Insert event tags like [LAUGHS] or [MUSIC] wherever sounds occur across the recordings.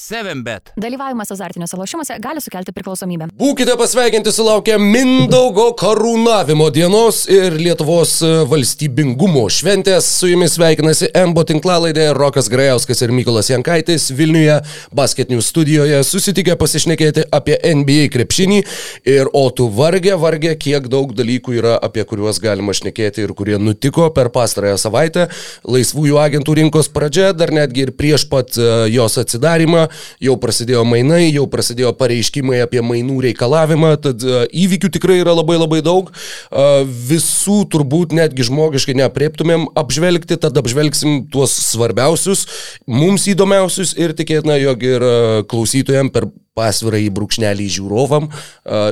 7bet. Dalyvavimas azartiniuose lošimuose gali sukelti priklausomybę. Būkite pasveikinti sulaukę Mindaugo karūnavimo dienos ir Lietuvos e, valstybingumo šventės. Su jumis sveikinasi MBO tinklalaidė Rokas Grajauskas ir Mykolas Jankaitis Vilniuje basketinių studijoje susitikę pasišnekėti apie NBA krepšinį. Ir o tu vargė, vargė, kiek daug dalykų yra, apie kuriuos galima šnekėti ir kurie nutiko per pastarąją savaitę. Laisvųjų agentų rinkos pradžia, dar netgi ir prieš pat e, jos atsidarimą jau prasidėjo mainai, jau prasidėjo pareiškimai apie mainų reikalavimą, tad e, įvykių tikrai yra labai labai daug. E, visų turbūt netgi žmogiškai neapriektumėm apžvelgti, tad apžvelgsim tuos svarbiausius, mums įdomiausius ir tikėtina, jog ir e, klausytojams per pasvirą į brūkšnelį žiūrovam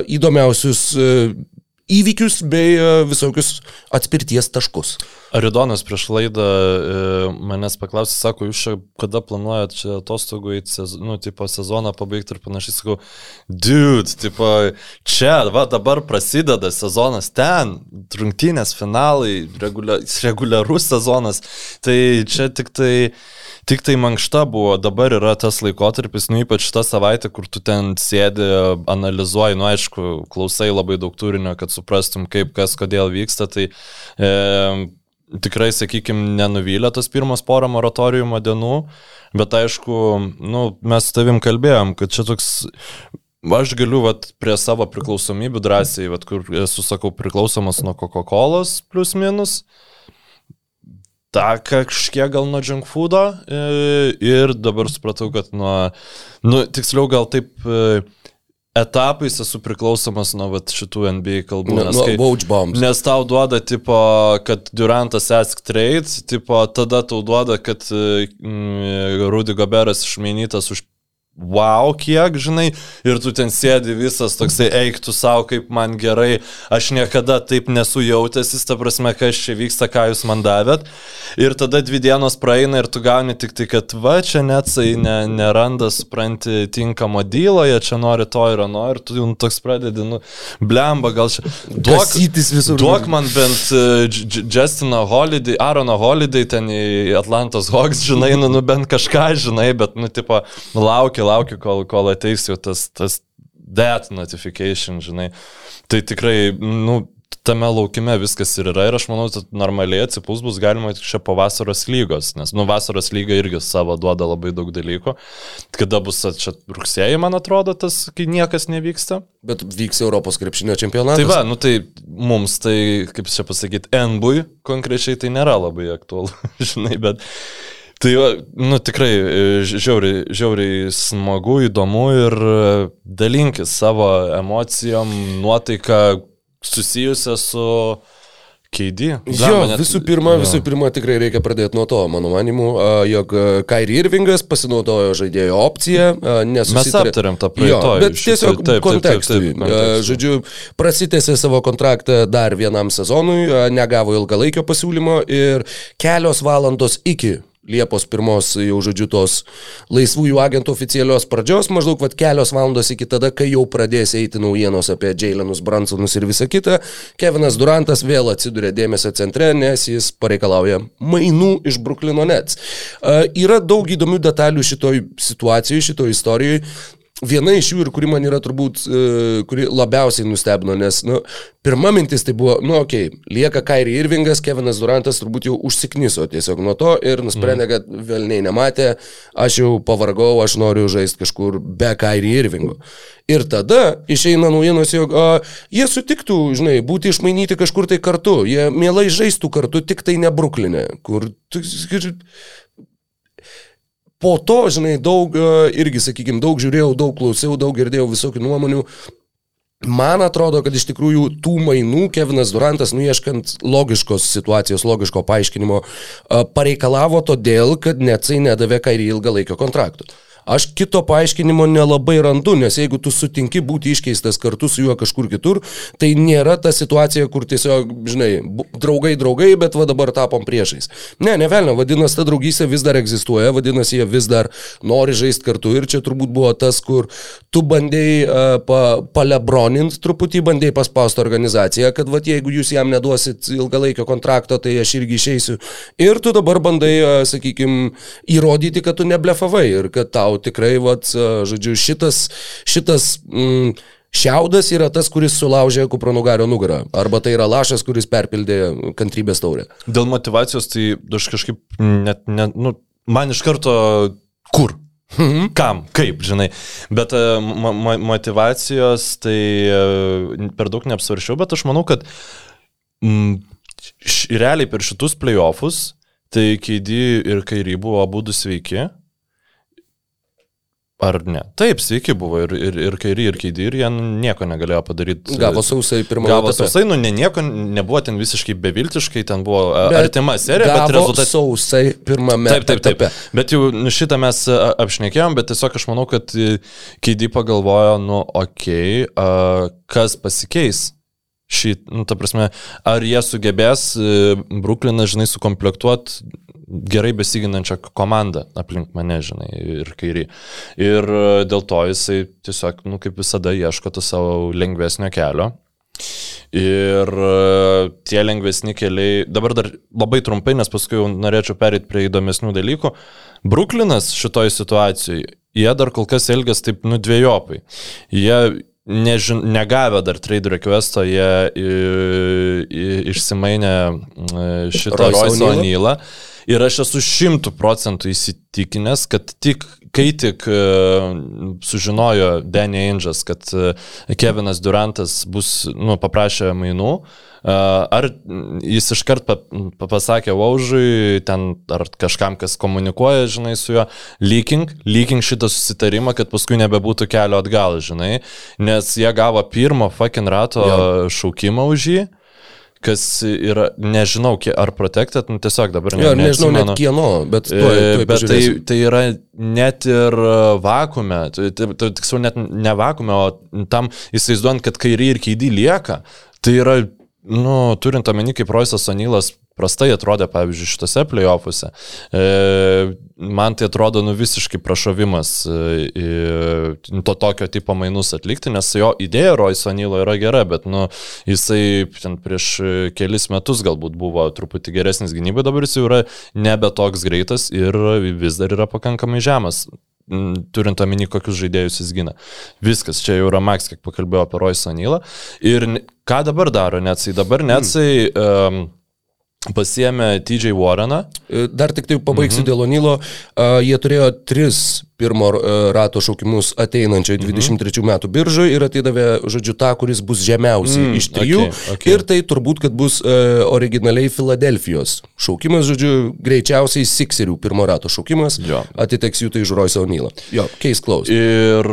įdomiausius įvykius bei e, visokius atspirties taškus. Aridonas prieš laidą e, manęs paklausė, sako, jūs čia kada planuojat čia atostogų į sez, nu, tipo, sezoną pabaigti ir panašiai, sakau, dude, tipo, čia, va dabar prasideda sezonas ten, rungtynės finalai, regulia, reguliarus sezonas, tai čia tik tai Tik tai mankšta buvo, dabar yra tas laikotarpis, nu ypač tą savaitę, kur tu ten sėdi, analizuoji, nu aišku, klausai labai daug turinio, kad suprastum, kaip, kas, kodėl vyksta, tai e, tikrai, sakykime, nenuvylė tas pirmas porą moratoriumo dienų, bet aišku, nu, mes tavim kalbėjom, kad čia toks Aš galiu vat, prie savo priklausomybių drąsiai, vat, kur esu, sakau, priklausomas nuo Coca-Cola plus minus, tą kažkiek gal nuo junk foodo e, ir dabar supratau, kad nuo, nu, tiksliau gal taip e, etapais esu priklausomas nuo vat, šitų NBA kalbų. Nes, nuo vouch bombs. Nes tau duoda, tipo, kad Durantas ask trade, tipo, tada tau duoda, kad mm, Rudy Goberas išmainytas už wow, kiek, žinai, ir tu ten sėdi visas toksai, eik tu savo, kaip man gerai, aš niekada taip nesu jautęsis, ta prasme, kas čia vyksta, ką jūs man davėt. Ir tada dvi dienos praeina ir tu gauni tik tai, kad va, čia netsai ne, neranda, supranti, tinkamo dylo, jie čia nori to ir ano, ir tu jau toks pradedi, nu, blemba, gal čia. Duok, duok man bent uh, Justino Holiday, Aarono Holiday ten į Atlantos Hawks, žinai, nu, nu bent kažką, žinai, bet, nu, tipo, laukia, laukiu, kol, kol ateis jau tas, tas that notification, žinai. Tai tikrai, nu, tame laukime viskas ir yra ir aš manau, kad normaliai atsipūs bus galima čia po vasaros lygos, nes, nu, vasaros lyga irgi savo duoda labai daug dalykų. Kada bus čia rugsėjai, man atrodo, tas, kai niekas nevyksta. Bet vyks Europos krepšinio čempionatas. Tai va, nu tai mums tai, kaip čia pasakyti, NBUI konkrečiai tai nėra labai aktualu, [LAUGHS] žinai, bet Tai, nu, tikrai e, žiauriai, žiauriai smagu, įdomu ir e, dalinkis savo emocijom, nuotaiką susijusią su Keidį. Jo, net... visų pirma, jo. visų pirma, tikrai reikia pradėti nuo to, mano manimu, jog Kairi Irvingas pasinaudojo žaidėjo opciją, nesusitarė. Mes aptarėm tą praeitą. Bet tiesiog taip, kontekstui. Taip, taip, taip, kontekstui. Žodžiu, prasitėsi savo kontraktą dar vienam sezonui, negavo ilgalaikio pasiūlymo ir kelios valandos iki Liepos pirmos, jau žodžiu, tos laisvųjų agentų oficialios pradžios, maždaug vat, kelios valandos iki tada, kai jau pradės eiti naujienos apie Jailenus Bransonus ir visą kitą, Kevinas Durantas vėl atsiduria dėmesio centre, nes jis pareikalauja mainų iš Bruklino Nets. Uh, yra daug įdomių detalių šitoj situacijoje, šitoj istorijoje. Viena iš jų ir kuri man yra turbūt, uh, kuri labiausiai nustebino, nes, nu, pirma mintis tai buvo, nu, okei, okay, lieka Kairi Irvingas, Kevinas Durantas turbūt jau užsikniso tiesiog nuo to ir nusprendė, mm. kad vėlniai nematė, aš jau pavargau, aš noriu žaisti kažkur be Kairi Irvingo. Ir tada išeina naujienos, jog a, jie sutiktų, žinai, būti išmainyti kažkur tai kartu, jie mielai žaistų kartu, tik tai ne Bruklinė, kur po to, žinai, daug, e, irgi, sakykime, daug žiūrėjau, daug klausiau, daug girdėjau visokių nuomonių. Man atrodo, kad iš tikrųjų tų mainų Kevinas Durantas, nuieškant logiškos situacijos, logiško paaiškinimo, e, pareikalavo todėl, kad Necai nedavė kairį ilgalaikio kontrakto. Aš kito paaiškinimo nelabai randu, nes jeigu tu sutinki būti iškeistas kartu su juo kažkur kitur, tai nėra ta situacija, kur tiesiog, žinai, draugai draugai, bet va dabar tapom priešais. Ne, ne velnio, vadinasi, ta draugystė vis dar egzistuoja, vadinasi, jie vis dar nori žaisti kartu ir čia turbūt buvo tas, kur tu bandėjai uh, pa, palebronint truputį, bandėjai paspausti organizaciją, kad va jeigu jūs jam neduosit ilgalaikio kontrakto, tai aš irgi išeisiu. Ir tu dabar bandai, uh, sakykime, įrodyti, kad tu neblefavai ir kad tau tikrai, va, uh, žodžiu, šitas, šitas mm, Šiaudas yra tas, kuris sulaužė kupranugario nugarą. Arba tai yra lašas, kuris perpildė kantrybės taurę. Dėl motivacijos, tai aš kažkaip net, net nu, man iš karto kur? Mhm. Kam, kaip, žinai. Bet uh, ma motivacijos tai uh, per daug neapsvaršiau, bet aš manau, kad mm, realiai per šitus playoffus, tai Keidį ir Kairį buvo abu sveiki. Ar ne? Taip, sveiki buvo ir, ir, ir kairį, ir keidį, ir jie nieko negalėjo padaryti. Gavo sausai pirmą Gavo sausai, nu ne nieko, nebuvo ten visiškai beviltiškai, ten buvo bet artima serija, bet rezultatas. Sausai pirmame. Taip, taip, taip. Etape. Bet jau šitą mes apšnekėjom, bet tiesiog aš manau, kad keidį pagalvojo, nu okei, okay, kas pasikeis šį, nu, ta prasme, ar jie sugebės e, Brukliną, žinai, sukomplektuoti gerai besiginančią komandą aplink mane, žinai, ir kairį. Ir e, dėl to jisai tiesiog, nu, kaip visada, ieško to savo lengvesnio kelio. Ir e, tie lengvesni keliai, dabar dar labai trumpai, nes paskui jau norėčiau perėti prie įdomesnių dalykų. Bruklinas šitoje situacijoje, jie dar kol kas elgės taip, nu, dviejopai. Jie nežin, negavę dar trade requesto, jie i, i, išsimainė šitą Royce O'Neillą. Ir aš esu šimtų procentų įsitikinęs, kad tik, kai tik uh, sužinojo Danny Angels, kad uh, Kevinas Durantas bus, nu, paprašė mainų, uh, ar jis iškart pa, pa, pasakė Vaužui, ten ar kažkam, kas komunikuoja, žinai, su juo, leaking, leaking šitą susitarimą, kad paskui nebebūtų kelio atgal, žinai, nes jie gavo pirmą fucking rato jo. šaukimą už jį kas yra, nežinau, ar protected, nu, tiesiog dabar ne, jo, nežinau net kieno, bet, tuoj, e, tuoj bet tai, tai yra net ir vakume, tai, tai, tai tiksliau net ne vakume, o tam įsivaizduojant, kad kairį ir keidį lieka, tai yra, nu, turint omeny, kaip Roisas Onylas prastai atrodė, pavyzdžiui, šitose playoffuose. E, man tai atrodo nu visiškai prašovimas e, to tokio tipo mainus atlikti, nes jo idėja Royce O'Neilo yra gera, bet nu, jisai prieš kelis metus galbūt buvo truputį geresnis gynybai, dabar jis jau yra nebe toks greitas ir vis dar yra pakankamai žemas turint omeny, kokius žaidėjus jis gina. Viskas, čia jau yra Max, kiek pakalbėjau apie Royce O'Neilą. Ir ką dabar daro Netsai? Dabar Netsai um, pasiemė TJ Warreną. Dar tik tai pabaigsiu mhm. dėl Onilo. Uh, jie turėjo tris pirmo uh, rato šaukimus ateinančiai mhm. 23 metų biržoje ir atidavė, žodžiu, tą, kuris bus žemiausiai mm, iš trijų. Okay, okay. Ir tai turbūt, kad bus uh, originaliai Filadelfijos šaukimas, žodžiu, greičiausiai Sixerių pirmo rato šaukimas. Jo. Atiteks jų tai Royce O'Neilą. Jo, case closed. Ir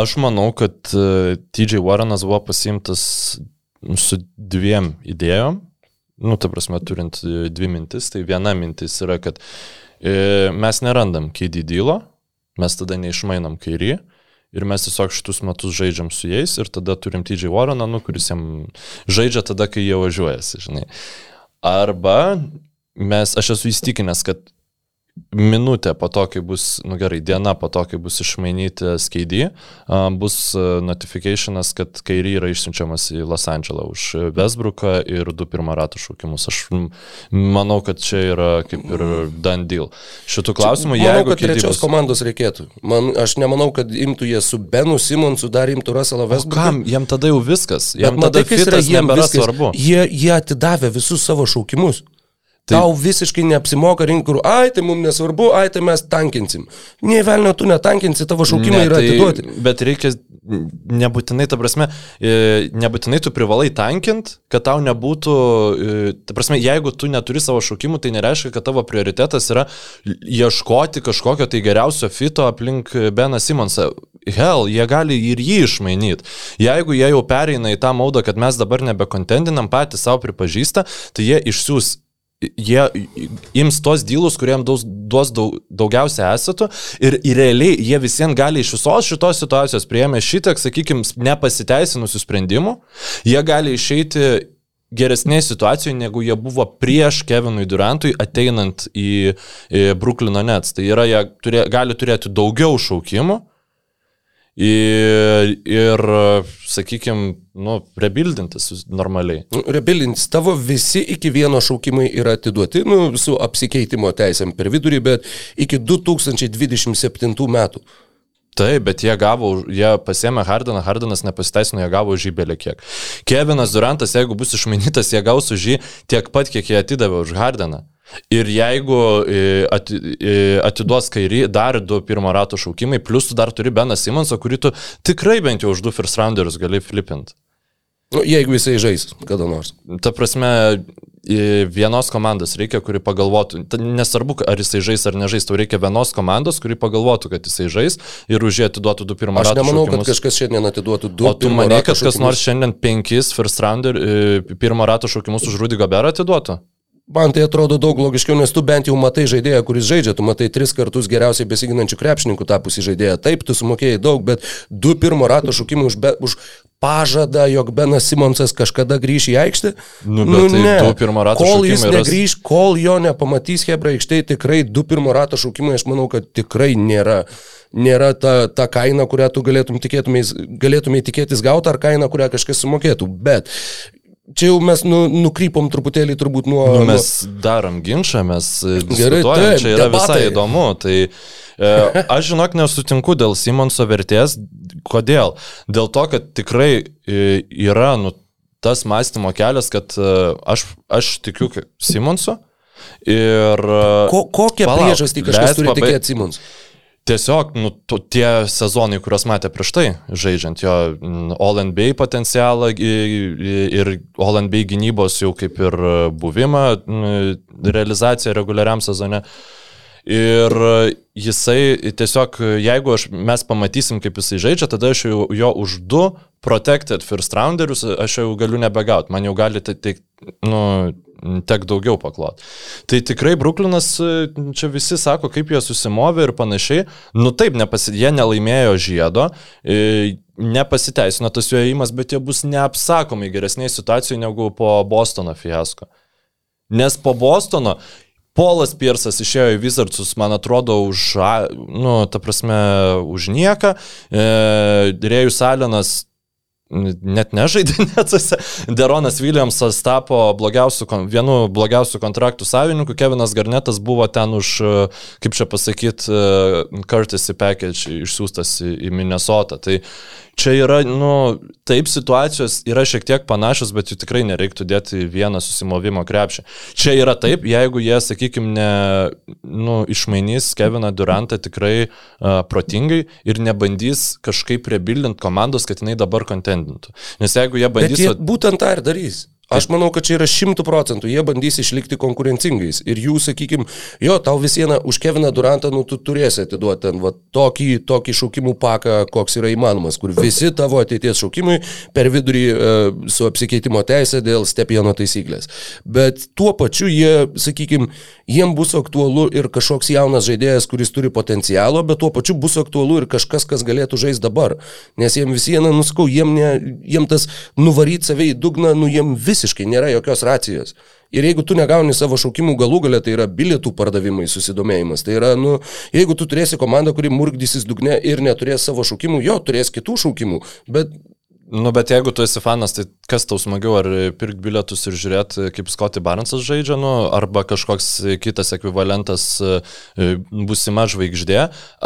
aš manau, kad uh, TJ Warrenas buvo pasimtas su dviem idėjom nu, ta prasme, turint e, dvi mintis, tai viena mintis yra, kad e, mes nerandam KD dylo, mes tada neišmainam kairį ir mes tiesiog šitus metus žaidžiam su jais ir tada turim TJ Warreną, nu, kuris jam žaidžia tada, kai jie važiuojasi, žinai. Arba mes, aš esu įstikinęs, kad minutė po to, kai bus, nu gerai, diena po to, kai bus išmainyti skeidį, bus notifikationas, kad kairį yra išsiunčiamas į Los Andželą už Westbrooką ir du pirmą ratų šaukimus. Aš manau, kad čia yra kaip ir done deal. Šitų klausimų, čia, jeigu... Manau, kad trečios bus... komandos reikėtų. Man, aš nemanau, kad imtų jie su Benu Simonsu, dar imtų Russellą Westbrooką. Kam? Jam tada jau viskas. Jam tada matai, fitas nebėra viskas. svarbu. Jie, jie atidavė visus savo šaukimus. Tai... Tau visiškai neapsimoka rinkti, kur, ai, tai mums nesvarbu, ai, tai mes tankinsim. Nie velnio, tu netankinsi, tavo šaukimai ne, yra tai, atiduoti. Bet reikia, nebūtinai, ta prasme, e, nebūtinai tu privalai tankint, kad tau nebūtų, e, ta prasme, jeigu tu neturi savo šaukimų, tai nereiškia, kad tavo prioritetas yra ieškoti kažkokio tai geriausio fito aplink Beną Simonsą. Hell, jie gali ir jį išmainyti. Jeigu jie jau pereina į tą maudą, kad mes dabar nebekontendinam, patys savo pripažįsta, tai jie išsiūs jie ims tos dylus, kuriems duos, duos daug, daugiausia esatų ir, ir realiai jie visiems gali iš visos šitos situacijos prieėmę šitiek, sakykime, nepasiteisinusių sprendimų, jie gali išeiti geresnėje situacijoje, negu jie buvo prieš Kevinui Durantui ateinant į, į Brooklyno Nets. Tai yra, jie turė, gali turėti daugiau šaukimų ir, ir sakykime, nu, rebildintis normaliai. Nu, rebildintis, tavo visi iki vieno šaukimai yra atiduoti, nu, su apsikeitimo teisėm per vidurį, bet iki 2027 metų. Taip, bet jie gavo, jie pasėmė Hardaną, Hardanas nepasiteisino, jie gavo už jį belė kiek. Kevinas Durantas, jeigu bus išmainytas, jie gaus už jį tiek pat, kiek jie atidavė už Hardaną. Ir jeigu e, e, atiduos kairį dar du pirmo rato šaukimai, plus tu dar turi Beną Simonsą, kurį tu tikrai bent jau už du first rounderius gali flipinti. Nu, jeigu jisai žais kada nors. Ta prasme, vienos komandos reikia, kuri pagalvotų, nesvarbu, ar jisai žais ar nežais, tau reikia vienos komandos, kuri pagalvotų, kad jisai žais ir už jį atiduotų du pirmą ratą. Aš nemanau, šaukimus. kad kažkas šiandien atiduotų du. O tu manai, kad kas nors šiandien penkis first rounder, e, pirmo rato šaukimus už Rudy Goberą atiduotų? Man tai atrodo daug logiškiau, nes tu bent jau matai žaidėją, kuris žaidžia, tu matai tris kartus geriausiai besiginančių krepšininkų tapusi žaidėją. Taip, tu sumokėjai daug, bet du pirmo rato šaukimai už, be, už pažadą, jog Benas Simonsas kažkada grįš į aikštę. Nu, nu tai ne. Du pirmo rato kol jis negrįž, ras... kol jo nepamatys Hebra aikštėje, tikrai du pirmo rato šaukimai, aš manau, kad tikrai nėra nėra ta, ta kaina, kurią tu galėtum galėtumai tikėtis gauti, ar kaina, kurią kažkas sumokėtų. Bet Čia jau mes nu, nukrypom truputėlį turbūt nuo... Nu, mes darom ginčą, mes Gerai, taip, čia yra debatai. visai įdomu. Tai aš žinok nesutinku dėl Simonso vertės. Kodėl? Dėl to, kad tikrai e, yra nu, tas mąstymo kelias, kad e, aš, aš tikiu Simonsu. Ir... Ko, kokią priežastį kažkas turi pabai... tikėti Simonsu? Tiesiog, nu, tu, tie sezonai, kuriuos matė prieš tai, žaidžiant jo All NBA potencialą ir All NBA gynybos jau kaip ir buvimą, realizaciją reguliariam sezone. Ir jisai tiesiog, jeigu aš, mes pamatysim, kaip jisai žaidžia, tada aš jau jo už du protected first rounderius aš jau galiu nebegauti. Man jau gali tai, tai nu, tek daugiau paklot. Tai tikrai Bruklinas, čia visi sako, kaip jie susimovė ir panašiai. Nu taip, nepasi, jie nelaimėjo žiedo, e, nepasiteisino tas jų įėjimas, bet jie bus neapsakomai geresnėje situacijoje negu po Bostono fiasko. Nes po Bostono Polas Piersas išėjo į Wizardsus, man atrodo, už, nu, ta prasme, už nieką. E, Rėjus Alenas net nežaidė [LAUGHS] netuose. Deronas Williamsas tapo blogiausių, vienu blogiausių kontraktų savininku, Kevinas Garnetas buvo ten už, kaip čia pasakyti, courtesy package išsiųstas į Minnesotą. Tai čia yra, nu, taip situacijos yra šiek tiek panašios, bet jų tikrai nereiktų dėti vieną susimovimo krepšį. Čia yra taip, jeigu jie, sakykime, ne, nu, išmainys Keviną Durantą tikrai uh, protingai ir nebandys kažkaip rebildinti komandos, kad jinai dabar kontendintų. Nes jeigu jie bandys... Bet jie būtent tą ir darys. Aš manau, kad čia yra šimtų procentų, jie bandys išlikti konkurencingais. Ir jų, sakykime, jo, tau vis viena už Keviną Durantą, nu, tu turėsi atiduoti ten va, tokį, tokį šaukimų paką, koks yra įmanomas, kur visi tavo ateities šaukimai per vidurį e, su apsikeitimo teisė dėl stepijano taisyklės. Bet tuo pačiu jie, sakykime, jiem bus aktualu ir kažkoks jaunas žaidėjas, kuris turi potencialo, bet tuo pačiu bus aktualu ir kažkas, kas galėtų žaisti dabar. Nes jiem vis viena, nuskau, jiem, ne, jiem tas nuvaryti save į dugną, nu, jiem vis visiškai nėra jokios racijos. Ir jeigu tu negauni savo šaukimų galų galę, tai yra bilietų pardavimai, susidomėjimas. Tai yra, nu, jeigu tu turėsi komandą, kuri murkdysis dugne ir neturės savo šaukimų, jo, turės kitų šaukimų, bet Nu, bet jeigu tu esi fanas, tai kas tau smagiau, ar pirkti bilietus ir žiūrėti, kaip Scotty Barnesas žaidžia, nu, arba kažkoks kitas ekvivalentas e, busima žvaigždė,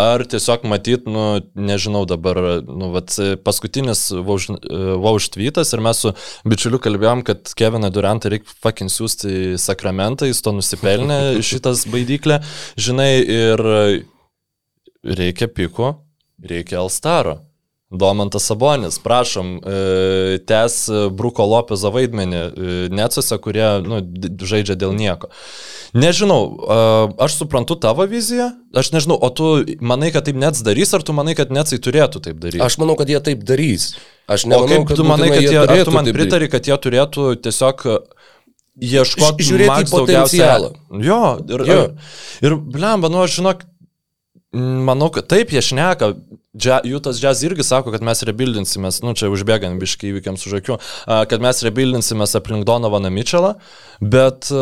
ar tiesiog matyti, nu, nežinau dabar, nu, vat, paskutinis Vauštvytas ir mes su bičiuliu kalbėjom, kad Keviną Durantą reikia fucking siūsti į sakramentą, jis to nusipelnė [LAUGHS] šitas baidyklė, žinai, ir reikia piko, reikia Alstaro. Domantas Sabonis, prašom, e, tęs Bruko Lopezo vaidmenį e, Necuose, kurie nu, žaidžia dėl nieko. Nežinau, e, aš suprantu tavo viziją, aš nežinau, o tu manai, kad taip Nets darys, ar tu manai, kad Netsai turėtų taip daryti? Aš manau, kad jie taip darys. Aš nemanau, kaip tu manai, kad jie, jie tu man pritari, kad jie turėtų tiesiog ieškoti žiūrėti potencialą. Jo, ir, Jo. ir, ir blemba, nu aš žinok, manau, kad taip jie šneka, Džia, jų tas džiaz irgi sako, kad mes rebuildinsimės, nu čia užbėgant biškai įvykiams už akių, kad mes rebuildinsimės aplink Donovaną Mitchellą, bet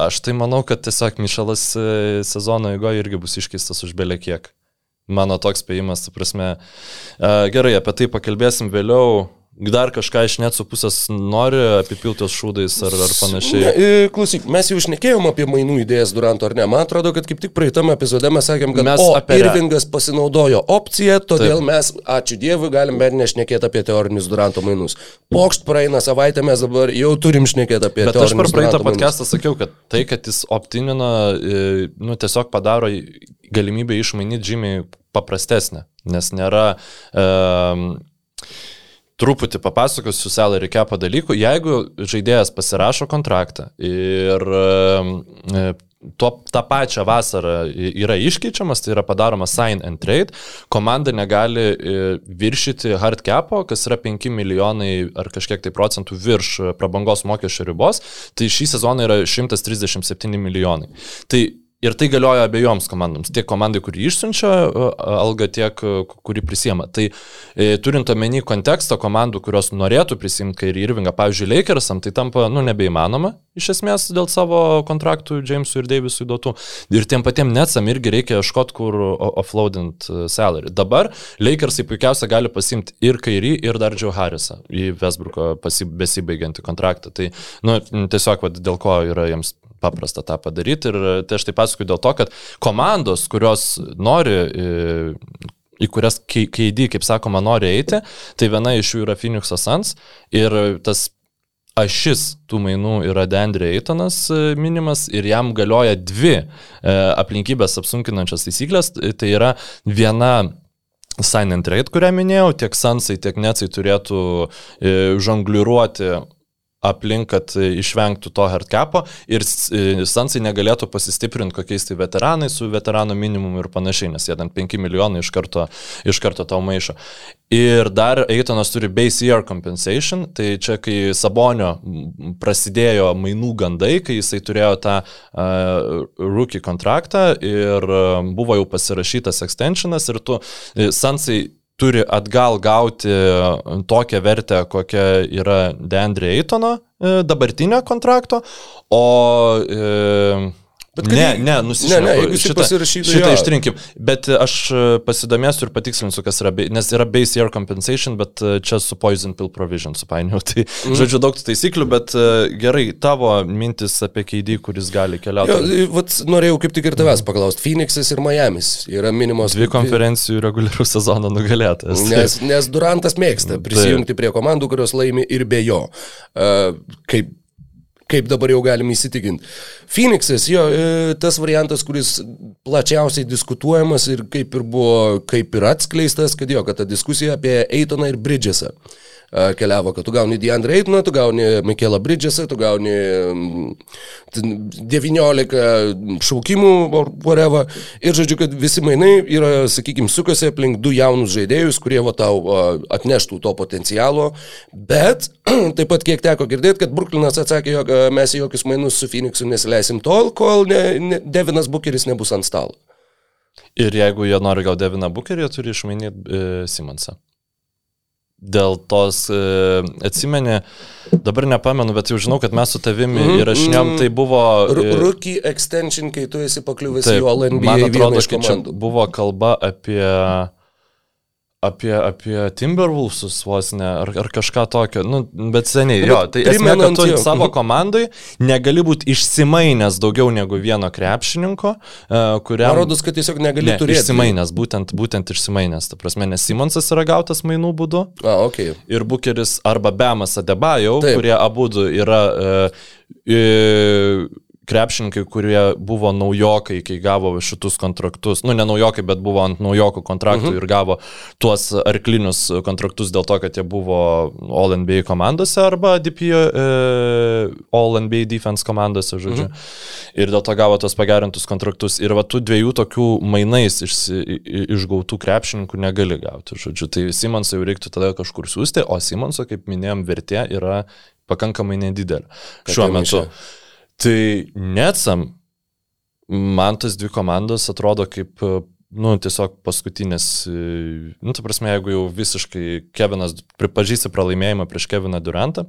aš tai manau, kad tiesiog Mitchellas e, sezono eigoje irgi bus iškeistas už belė kiek. Mano toks spėjimas, tu prasme. Gerai, apie tai pakalbėsim vėliau. Dar kažką iš net su pusės nori apipiltos šūdais ar, ar Ne, panašiai. e, klausyk, mes jau išnekėjom apie mainų idėjas Duranto, ar ne? Man atrodo, kad kaip tik praeitame epizode mes sakėm, kad Mes o, apie Irvingas pasinaudojo opciją, todėl Taip. Mes, ačiū Dievui, galim bent nešnekėti apie teorinius Duranto mainus. Pokšt praeina savaitę, mes dabar jau turim šnekėti apie Bet aš per teorinius praeitą podcastą sakiau, kad tai, kad jis optinina, e, nu, tiesiog padaro galimybę išmainyti žymiai paprastesnę, nes nėra... Um, Truputį papasakosiu salary capą dalykų. Jeigu žaidėjas pasirašo kontraktą ir e, tuo, tą pačią vasarą yra iškeičiamas, tai yra padaroma sign and trade, komanda negali e, viršyti hard capo, kas yra 5 milijonai ar kažkiek tai procentų virš prabangos mokesčio ribos, tai šį sezoną yra 137 milijonai. Tai Ir tai galioja abiejoms komandoms. Tiek komandai, kuri išsiunčia e, algą, tiek e, kuri prisiema. Tai e, turint omeny kontekstą komandų, kurios norėtų prisimti Kairį Irvingą, pavyzdžiui, Lakersam, tai tampa, nu, nebeįmanoma iš esmės dėl savo kontraktų Jamesui ir Davisui duotų. Ir tiem patiem Netsam irgi reikia ieškoti, kur offloadint e, salary. Dabar Lakersai puikiausia gali pasimti ir Kairį, ir dar Joe Harrisą į pasi- besibaigiantį kontraktą. Tai, nu, tiesiog, vat, dėl ko yra jiems paprasta tą padaryti. Ir tai aš tai pasakoju dėl to, kad komandos, kurios nori e, į kurias KD, kaip sakoma, nori eiti, tai viena iš jų yra Phoenix Suns ir tas ašis tų mainų yra Dendrė Eitonas e, minimas ir jam galioja dvi e, aplinkybės apsunkinančias taisyklės. Tai yra viena sign and trade, kurią minėjau, tiek Sansai, tiek Netsai turėtų e, žongliruoti aplink, kad e, išvengtų to hardcapo ir e, Sansai negalėtų pasistiprinti kokiais tai veteranais su veterano minimumu ir panašiai, nes jie ten 5 milijonai iš karto, iš karto tau maišo. Ir dar Eitonas turi base year compensation, tai čia kai Sabonio prasidėjo mainų gandai, kai jisai turėjo tą uh, rookie kontraktą ir uh, buvo jau pasirašytas extensionas ir tu uh, Sansai turi atgal gauti tokią vertę, kokia yra Deandre Eitono e, dabartinio kontrakto, o... E, Bet ne, jei- ne, nusišneku. Ne, ne, jeigu jisai pasirašytų, Šitą jo. ištrinkim. Bet e, aš e, pasidomėsiu ir patikslinsiu, kas yra, nes yra base year compensation, bet e, čia su poison pill provision supainiau. [LAUGHS] Tai, mm. žodžiu, daug tų taisyklių, bet gerai, tavo mintis apie keidį, kuris gali keliauti. Jo, vat, norėjau kaip tik ir tavęs paklausti. Phoenixas ir Miamis yra minimos. Dvi konferencijų reguliarių sezono nugalėtojas. Nes, nes Durantas mėgsta [LAUGHS] prisijungti prie komandų, kurios laimi ir be jo. Uh, kaip, kaip dabar jau galim įsitikinti. Phoenixas, jo, e, tas variantas, kuris plačiausiai diskutuojamas ir kaip ir buvo, kaip ir atskleistas, kad jo, kad ta diskusija apie Eitoną ir Bridgesą keliavo, kad tu gauni Deandre Eitoną, tu gauni Mikelą Bridgesą, tu gauni mm, ten 19 šaukimų, or whatever. Ir žodžiu, kad visi mainai yra, sakykime, sukasi aplink du jaunus žaidėjus, kurie va tau atneštų to potencialo. Bet [CLEARS THROAT] taip pat kiek teko girdėti, kad Brooklynas atsakė, jog mes į jokius mainus su Phoenixu nesileisim tol, kol ne, ne, Devinas Bukeris nebus ant stalo. Ir jeigu jie nori gal Deviną Bukerį, jie turi išmainyti e, Simonsą. Dėl tos, e, atsimeni, dabar nepamenu, bet jau žinau, kad mes su tavimi Mhm, įrašinėjom, tai buvo... E, rookie extension, kai tu esi pakliuvęs į OLNB man atrodo, kad čia buvo kalba apie, apie, apie Timberwolvesus vos ne, ar, ar kažką tokio, nu, bet seniai, jo, tai esmė, kad tu savo komandai negali būti išsimainęs daugiau negu vieno krepšininko, e, kuriam... Man rodos, kad tiesiog negali Ne, turėti. išsimainęs, būtent, būtent išsimainęs, ta prasme, nes Simonsas yra gautas mainų būdu. A, ok. ir Bukeris arba Bemas Adebajau, kurie abu yra e, e, krepšininkai, kurie buvo naujokai, kai gavo šitus kontraktus. Nu, ne naujokai, bet buvo ant naujokų kontraktų uh -huh. ir gavo tuos arklinius kontraktus dėl to, kad jie buvo All NBA komandose arba DP e, All NBA defense komandose, žodžiu. Uh -huh. Ir dėl to gavo tos pagerintus kontraktus. Ir va tų dviejų tokių mainais išsi, i- i- išgautų krepšininkų negali gauti, žodžiu. Tai Simonsą jau reiktų tada kažkur siūsti, o Simonso, kaip minėjom, vertė yra pakankamai nedidelė šiuo metu. maišė. Tai Netsam, man tas dvi komandos atrodo kaip, nu, tiesiog paskutinės, e, nu, ta prasme, jeigu jau visiškai Kevinas pripažįsta pralaimėjimą prieš Keviną Durantą,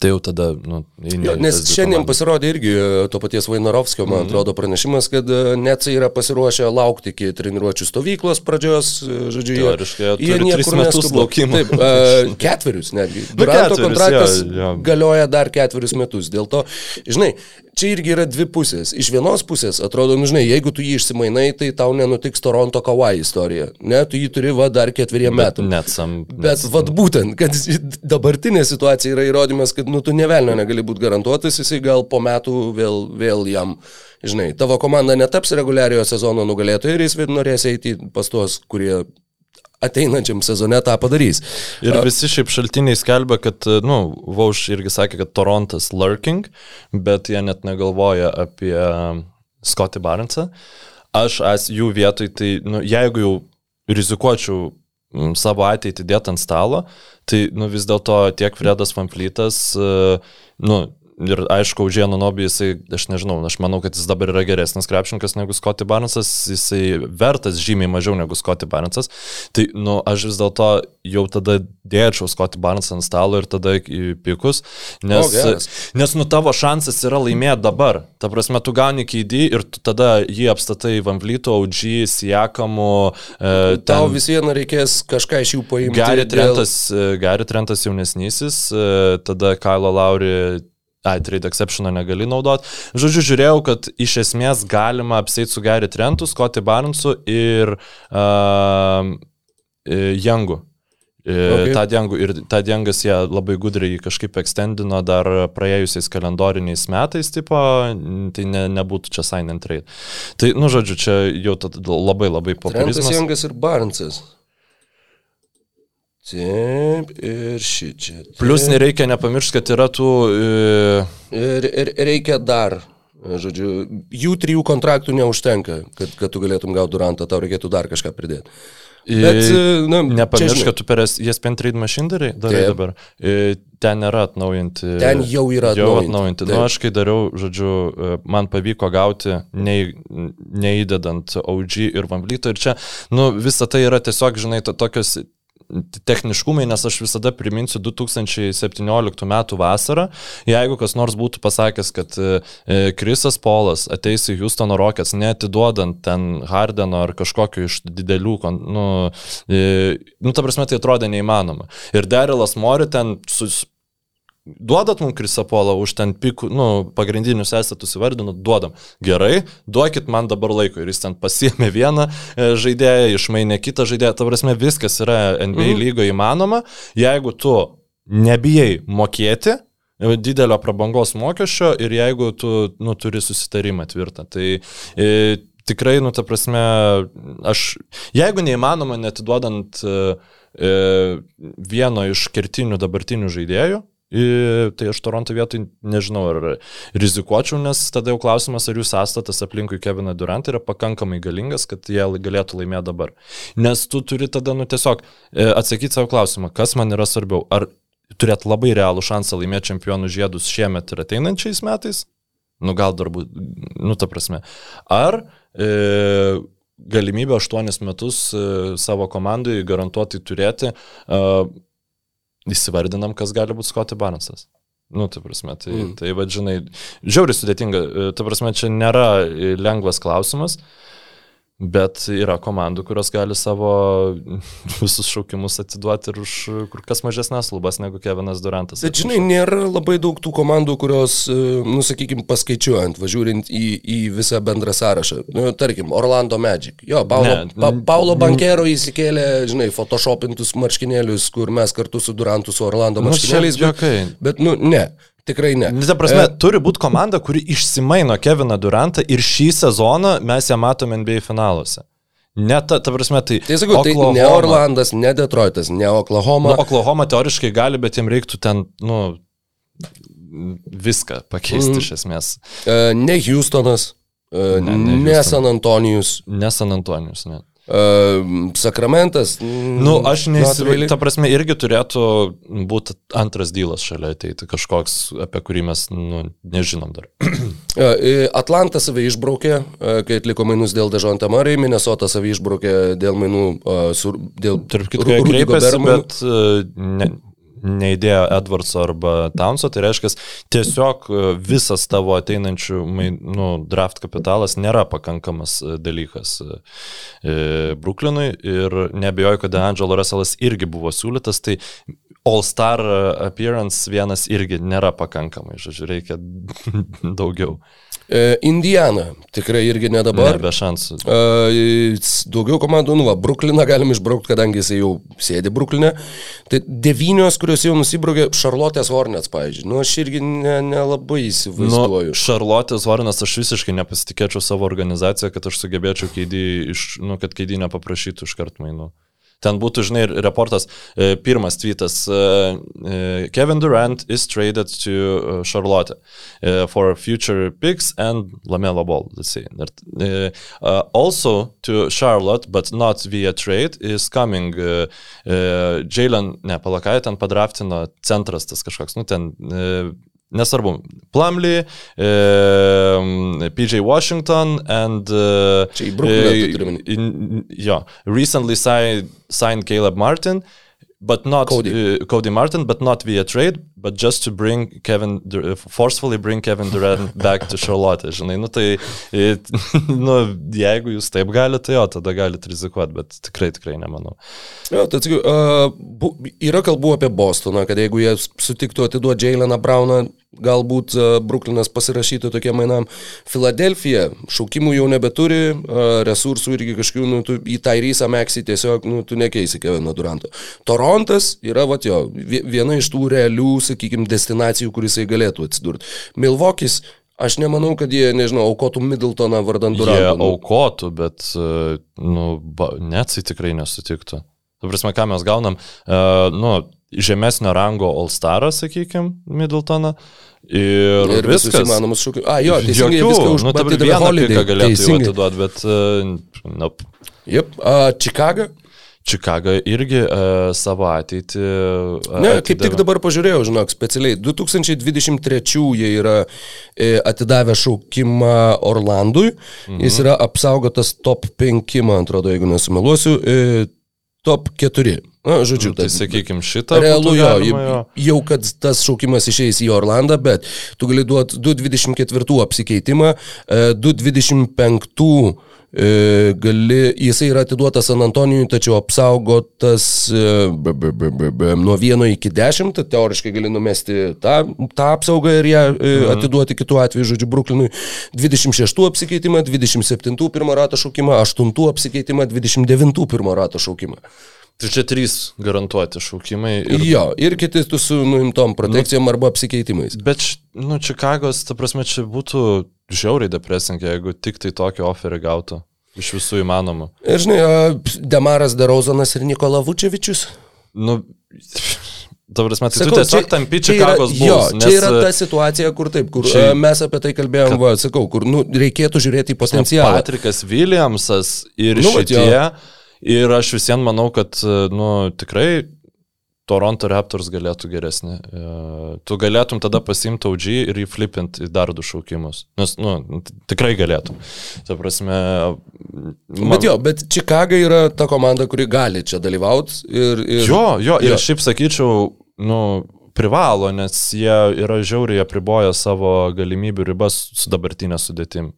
tai jau tada, nu, Jo, nes šiandien komandas. pasirodė irgi e, to paties Vainarovskio, man Mhm. atrodo, pranešimas, kad e, Netsai yra pasiruošę laukti iki treniruočių stovyklos pradžios, e, žodžiu, Teoriškai jie niekur laukimo. Taip, e, [LAUGHS] ketverius netgi. Duranto ketverius, kontraktas jo, jo. galioja dar ketverius metus. Dėl to, žinai, čia irgi yra dvi pusės. Iš vienos pusės atrodo, nu, žinai, jeigu tu jį išsimainai, tai tau nenutiks Toronto Kawhi istorija. Ne, tu jį turi va dar ketveriem metam. Netsam. Bet vad būtent, kad dabartinė situacija yra įrodymas, kad nu, tu nevelnio negali būti garantuotas, jisai gal po metų vėl, vėl jam, žinai, tavo komanda netaps reguliariojo sezono nugalėtoju ir jis norės eiti pas tuos, kurie ateinančiam sezone tą padarys. Ir visi šiaip šaltiniai skelbia, kad, na, nu, Vauš irgi sakė, kad Torontas lurking, bet jie net negalvoja apie Scotty Barnesą. Aš as jų vietoj, tai, nu, jeigu jau rizikuočiau mm, savo ateitį dėti ant stalo, tai, nu, vis dėlto tiek Fredas Fanflytas, e, nu, Ir aišku, už Jėną Nobį jisai, aš nežinau, aš manau, kad jis dabar yra geresnis krepšininkas negu Scotty Barnesas, jisai vertas žymiai mažiau negu Scotty Barnesas. Tai, nu, aš vis dėlto jau tada dėčiau Scotty Barnesą ant stalo ir tada į pikus, nes, O, geras. nes nu tavo šansas yra laimėti dabar. Ta prasme, tu gauni keidį ir tu tada jį apstatai Vlyto, OG, Siekamu. E, Tau ten- vis viena reikės kažką iš jų paimti. Gary dėl- Trentas, e, Gary Trentas jaunesnysis, e, tada Kailo Lauri, ai, trade exceptioną negali naudoti. Žodžiu, žiūrėjau, kad iš esmės galima apsėti su Gary Trentu, Scotty Barnesu ir uh, Jangu. Okay. Okay. Tad Jangu, ir Tad Jangas jie labai gudriai kažkaip ekstendino dar praėjusiais kalendoriniais metais, tipo, tai ne, nebūtų čia sign and trade. Tai, nu, žodžiu, čia jau labai labai Trentas populizmas. Jangas ir Barnsas. Taip, ir ši čia. Plus nereikia nepamiršti, kad yra tų... E, Ir, ir reikia dar, žodžiu, jų trijų kontraktų neužtenka, kad, kad tu galėtum gauti durantą, tau reikėtų dar kažką pridėti. Bet, na, čia, Nepamiršk, kad tu per ESPN trade machine darai, darai Taip. dabar. E, Ten nėra atnaujinti. Ten jau yra Jau atnaujinti, atnaujinti. taip. Nu, aš kai dariau, žodžiu, e, man pavyko gauti, nei, neįdedant OG ir Vamblyto. Ir čia, nu, visa tai yra tiesiog, žinai, to, tokios techniškumai, nes aš visada priminsiu 2017 m. vasarą, jeigu kas nors būtų pasakęs, kad e, Krisas Polas ateis į Houstono Rockets, netiduodant ten Hardeno ar kažkokio iš didelių, nu, e, nu, ta prasme, tai atrodė neįmanoma. Ir Darilas Mori ten sus, duodat mums Krisapolą už ten pikų, nu, pagrindinius estatus įvardinot, duodam. Gerai, duokit man dabar laiko. Ir jis ten pasiemė vieną e, žaidėją, išmainė kitą žaidėją. Ta prasme, viskas yra NBA mhm. lygoje įmanoma. Jeigu tu nebijai mokėti, e, didelio prabangos mokesčio ir jeigu tu nu, turi susitarimą tvirtą. Tai e, tikrai, nu, ta prasme, aš, jeigu neįmanoma netiduodant e, e, vieno iš kertinių dabartinių žaidėjų, I, tai aš Toronto vietoj nežinau, ar rizikuočiau, nes tada jau klausimas, ar jų sąstatas aplinkui Keviną Durantą yra pakankamai galingas, kad jie galėtų laimėti dabar. Nes tu turi tada, nu tiesiog e, atsakyti savo klausimą, kas man yra svarbiau. Ar turėt labai realų šansą laimėti čempionų žiedus šiemet ir ateinančiais metais? Nu gal dar būt, nu ta prasme. Ar e, galimybę 8 metus e, savo komandai garantuotai turėti e, įsivardinam, kas gali būti Scotty Barnesas. Nu, tai prasme, tai, mm. tai vadžinai, žiauriai sudėtinga, tai prasme, čia nėra lengvas klausimas, bet yra komandų, kurios gali savo [LAUGHS] visus šaukimus atiduoti ir už kur kas mažesnės lubas negu Kevinas Durantas. Bet žinai, nėra labai daug tų komandų, kurios, nusakykime, paskaičiuojant, važiuojant į, į visą bendrą sąrašą. Nu, tarkim, Orlando Magic. Jo, Paulo, Ne, pa, Paulo Bankero įsikėlė, žinai, photoshopintus marškinėlius, kur mes kartu su Durantu, su Orlando Nu, marškinėliais. bet, juokai. bet, nu, ne. Tikrai ne. Ta prasme, e... turi būti komanda, kuri išsimaino Keviną Durantą ir šį sezoną mes ją matome NBA finaluose. Ne ta, ta prasme, tai... Tai sakau, tai ne Orlandas, ne Detroitas, ne Oklahoma. Nu, Oklahoma teoriškai gali, bet jiems reiktų ten, nu, viską pakeisti mm. iš esmės. E, ne Houstonas, e, Ne, ne, ne Houstonas. San Antonijus. Ne San Antonijus, ne. Uh, sakramentas. Nu, aš neįsivaizduoju, ta prasme, irgi turėtų būti antras dylas šalia ateiti, kažkoks, apie kurį mes nu, nežinom dar. [CLEARS THROAT] Atlantas save išbraukė, kai atliko mainus dėl Dežonta Murray, Minnesota save išbraukė dėl mainų, sur, dėl... Tarp kitko, kreipėsi, bet ne, neįdėjo Edwardso arba Townso, tai reiškia, tiesiog e, visas tavo ateinančių nu, draft kapitalas nėra pakankamas e, dalykas e, Brooklynui ir nebejoju, kad Angelo Russellas irgi buvo siūlytas, tai All-Star appearance vienas irgi nėra pakankamai, žodžiu, reikia [LAUGHS] daugiau. Indiana, tikrai irgi ne dabar. Ne, be šansų. Daugiau komandų, nu, va, Brukliną galim išbraukti, kadangi jis jau sėdi Bruklinė. Tai devynios, kurios jau nusibraukė, Charlotte's Hornets, pavyzdžiui. Nu, aš irgi nelabai ne, ne įsivaizduoju. Nu, Charlotte's Hornets aš visiškai nepasitikėčiau savo organizaciją, kad aš sugebėčiau keidį, iš, nu, kad keidį nepaprašytų iš kart mainų. Ten būtų, žinai, reportas, e, pirmas tweetas, e, e, Kevin Durant is traded to Charlotte for future picks and Lamelo Ball, let's say. Also to Charlotte, but not via trade, is coming Jalen, ne, palakai, ten padraftino centras tas kažkoks, nu ten Nesvarbu. Plumlee, uh, PJ Washington and uh, Čia į Brooklyn. Uh, jo, recently signed, Caleb Martin. But not Cody. Uh, Cody Martin, but not via trade, but just to bring Kevin, forcefully bring Kevin Durant [LAUGHS] back to Charlotte, žinai, nu tai, [LAUGHS] nu, jeigu jūs taip galite, tai jo, tada galite rizikuoti, bet tikrai, tikrai nemanau. Jo, tai atsakiau, uh, bu, yra kalbų apie Bostoną, kad jeigu jie sutiktų atiduoti Jaileną Brauną galbūt e, Bruklinas pasirašytų tokiem mainam. Filadelfija šaukimų jau nebeturi, e, resursų irgi kažkokių, nu, tu į Tairysą Meksį tiesiog, nu, tu nekeisi Kevino Duranto. Torontas yra, va, jo, viena iš tų realių, sakykime, destinacijų, kuris jisai galėtų atsidurti. Milvokis Aš nemanau, kad jie, nežinau, aukotų Middletoną vardant Durantą. Jie aukotų, bet, e, nu, Netsai tikrai nesutiktų. Tu prasme, ką mes gaunam, uh, nu, žemesnio rango All-Starą, sakykime, Middletoną. Ir, ir viskas įmanomas šūkių. A, jo, teisingai Jokių, viską užbatė nu, Holiday. Galėtų jau atiduoti, bet... Uh, nope. Jep, uh, Chicago. Čikaga irgi uh, savo ateitį. Uh, ne, kaip tik dabar pažiūrėjau, žinok, specialiai 2023 jie yra e, atidavę šaukimą Orlandui, mhm. jis yra apsaugotas top 5, man atrodo, jeigu nesumeluosiu, e, top 4. Na, žodžiu, nu, tai sakykime šitą. Realu jo, jo, jau kad tas šaukimas išeis į Orlandą, bet tu gali duoti 2.24 apsikeitimą, 2.25 e, e, gali, jisai yra atiduotas San Antonijui, tačiau apsaugotas e, b, b, b, b, b, nuo 1 iki 10, tai teoriškai gali numesti tą, tą apsaugą ir ją mhm. atiduoti kitų atveju, žodžiu, Bruklinui. 26 apsikeitimą, 27 pirmą ratą šaukimą, 8 apsikeitimą, 29 pirmą ratą šaukimą. Tai čia trys garantuoti šaukimai. Ir... Jo, ir kiti su nuimtom protekcijom nu, arba apsikeitimais. Bet, nu, Čikagos, ta prasme, čia būtų žiauriai depresinkai, jeigu tik tai tokį oferį gautų. Iš visų įmanomų. Ir žinai, Demaras Darozanas ir Nikola Vučevičius. Nu, [LAUGHS] Ta prasme, tai sakau, tu tiesiog tampi Čikagos buvo. Jo, nes... čia yra ta situacija, kur taip, kur čia, mes apie tai kalbėjom, kad, va, sakau, kur nu, reikėtų žiūrėti į potencialą. Patrikas Williamsas ir nu, šitie. Va, Ir aš visiems manau, kad, nu, tikrai Toronto Raptors galėtų geresnį. E, tu galėtum tada pasimti OG ir įflipinti į dar du šaukimus. Nes, nu, tikrai galėtum. Ta prasme. Man... Bet jo, bet Chicago yra ta komanda, kuri gali čia dalyvauti. Ir, ir... Jo, jo, ir jo. šiaip sakyčiau, nu, privalo, nes jie yra žiauriai apriboję savo galimybių ribas su dabartinė sudėtim.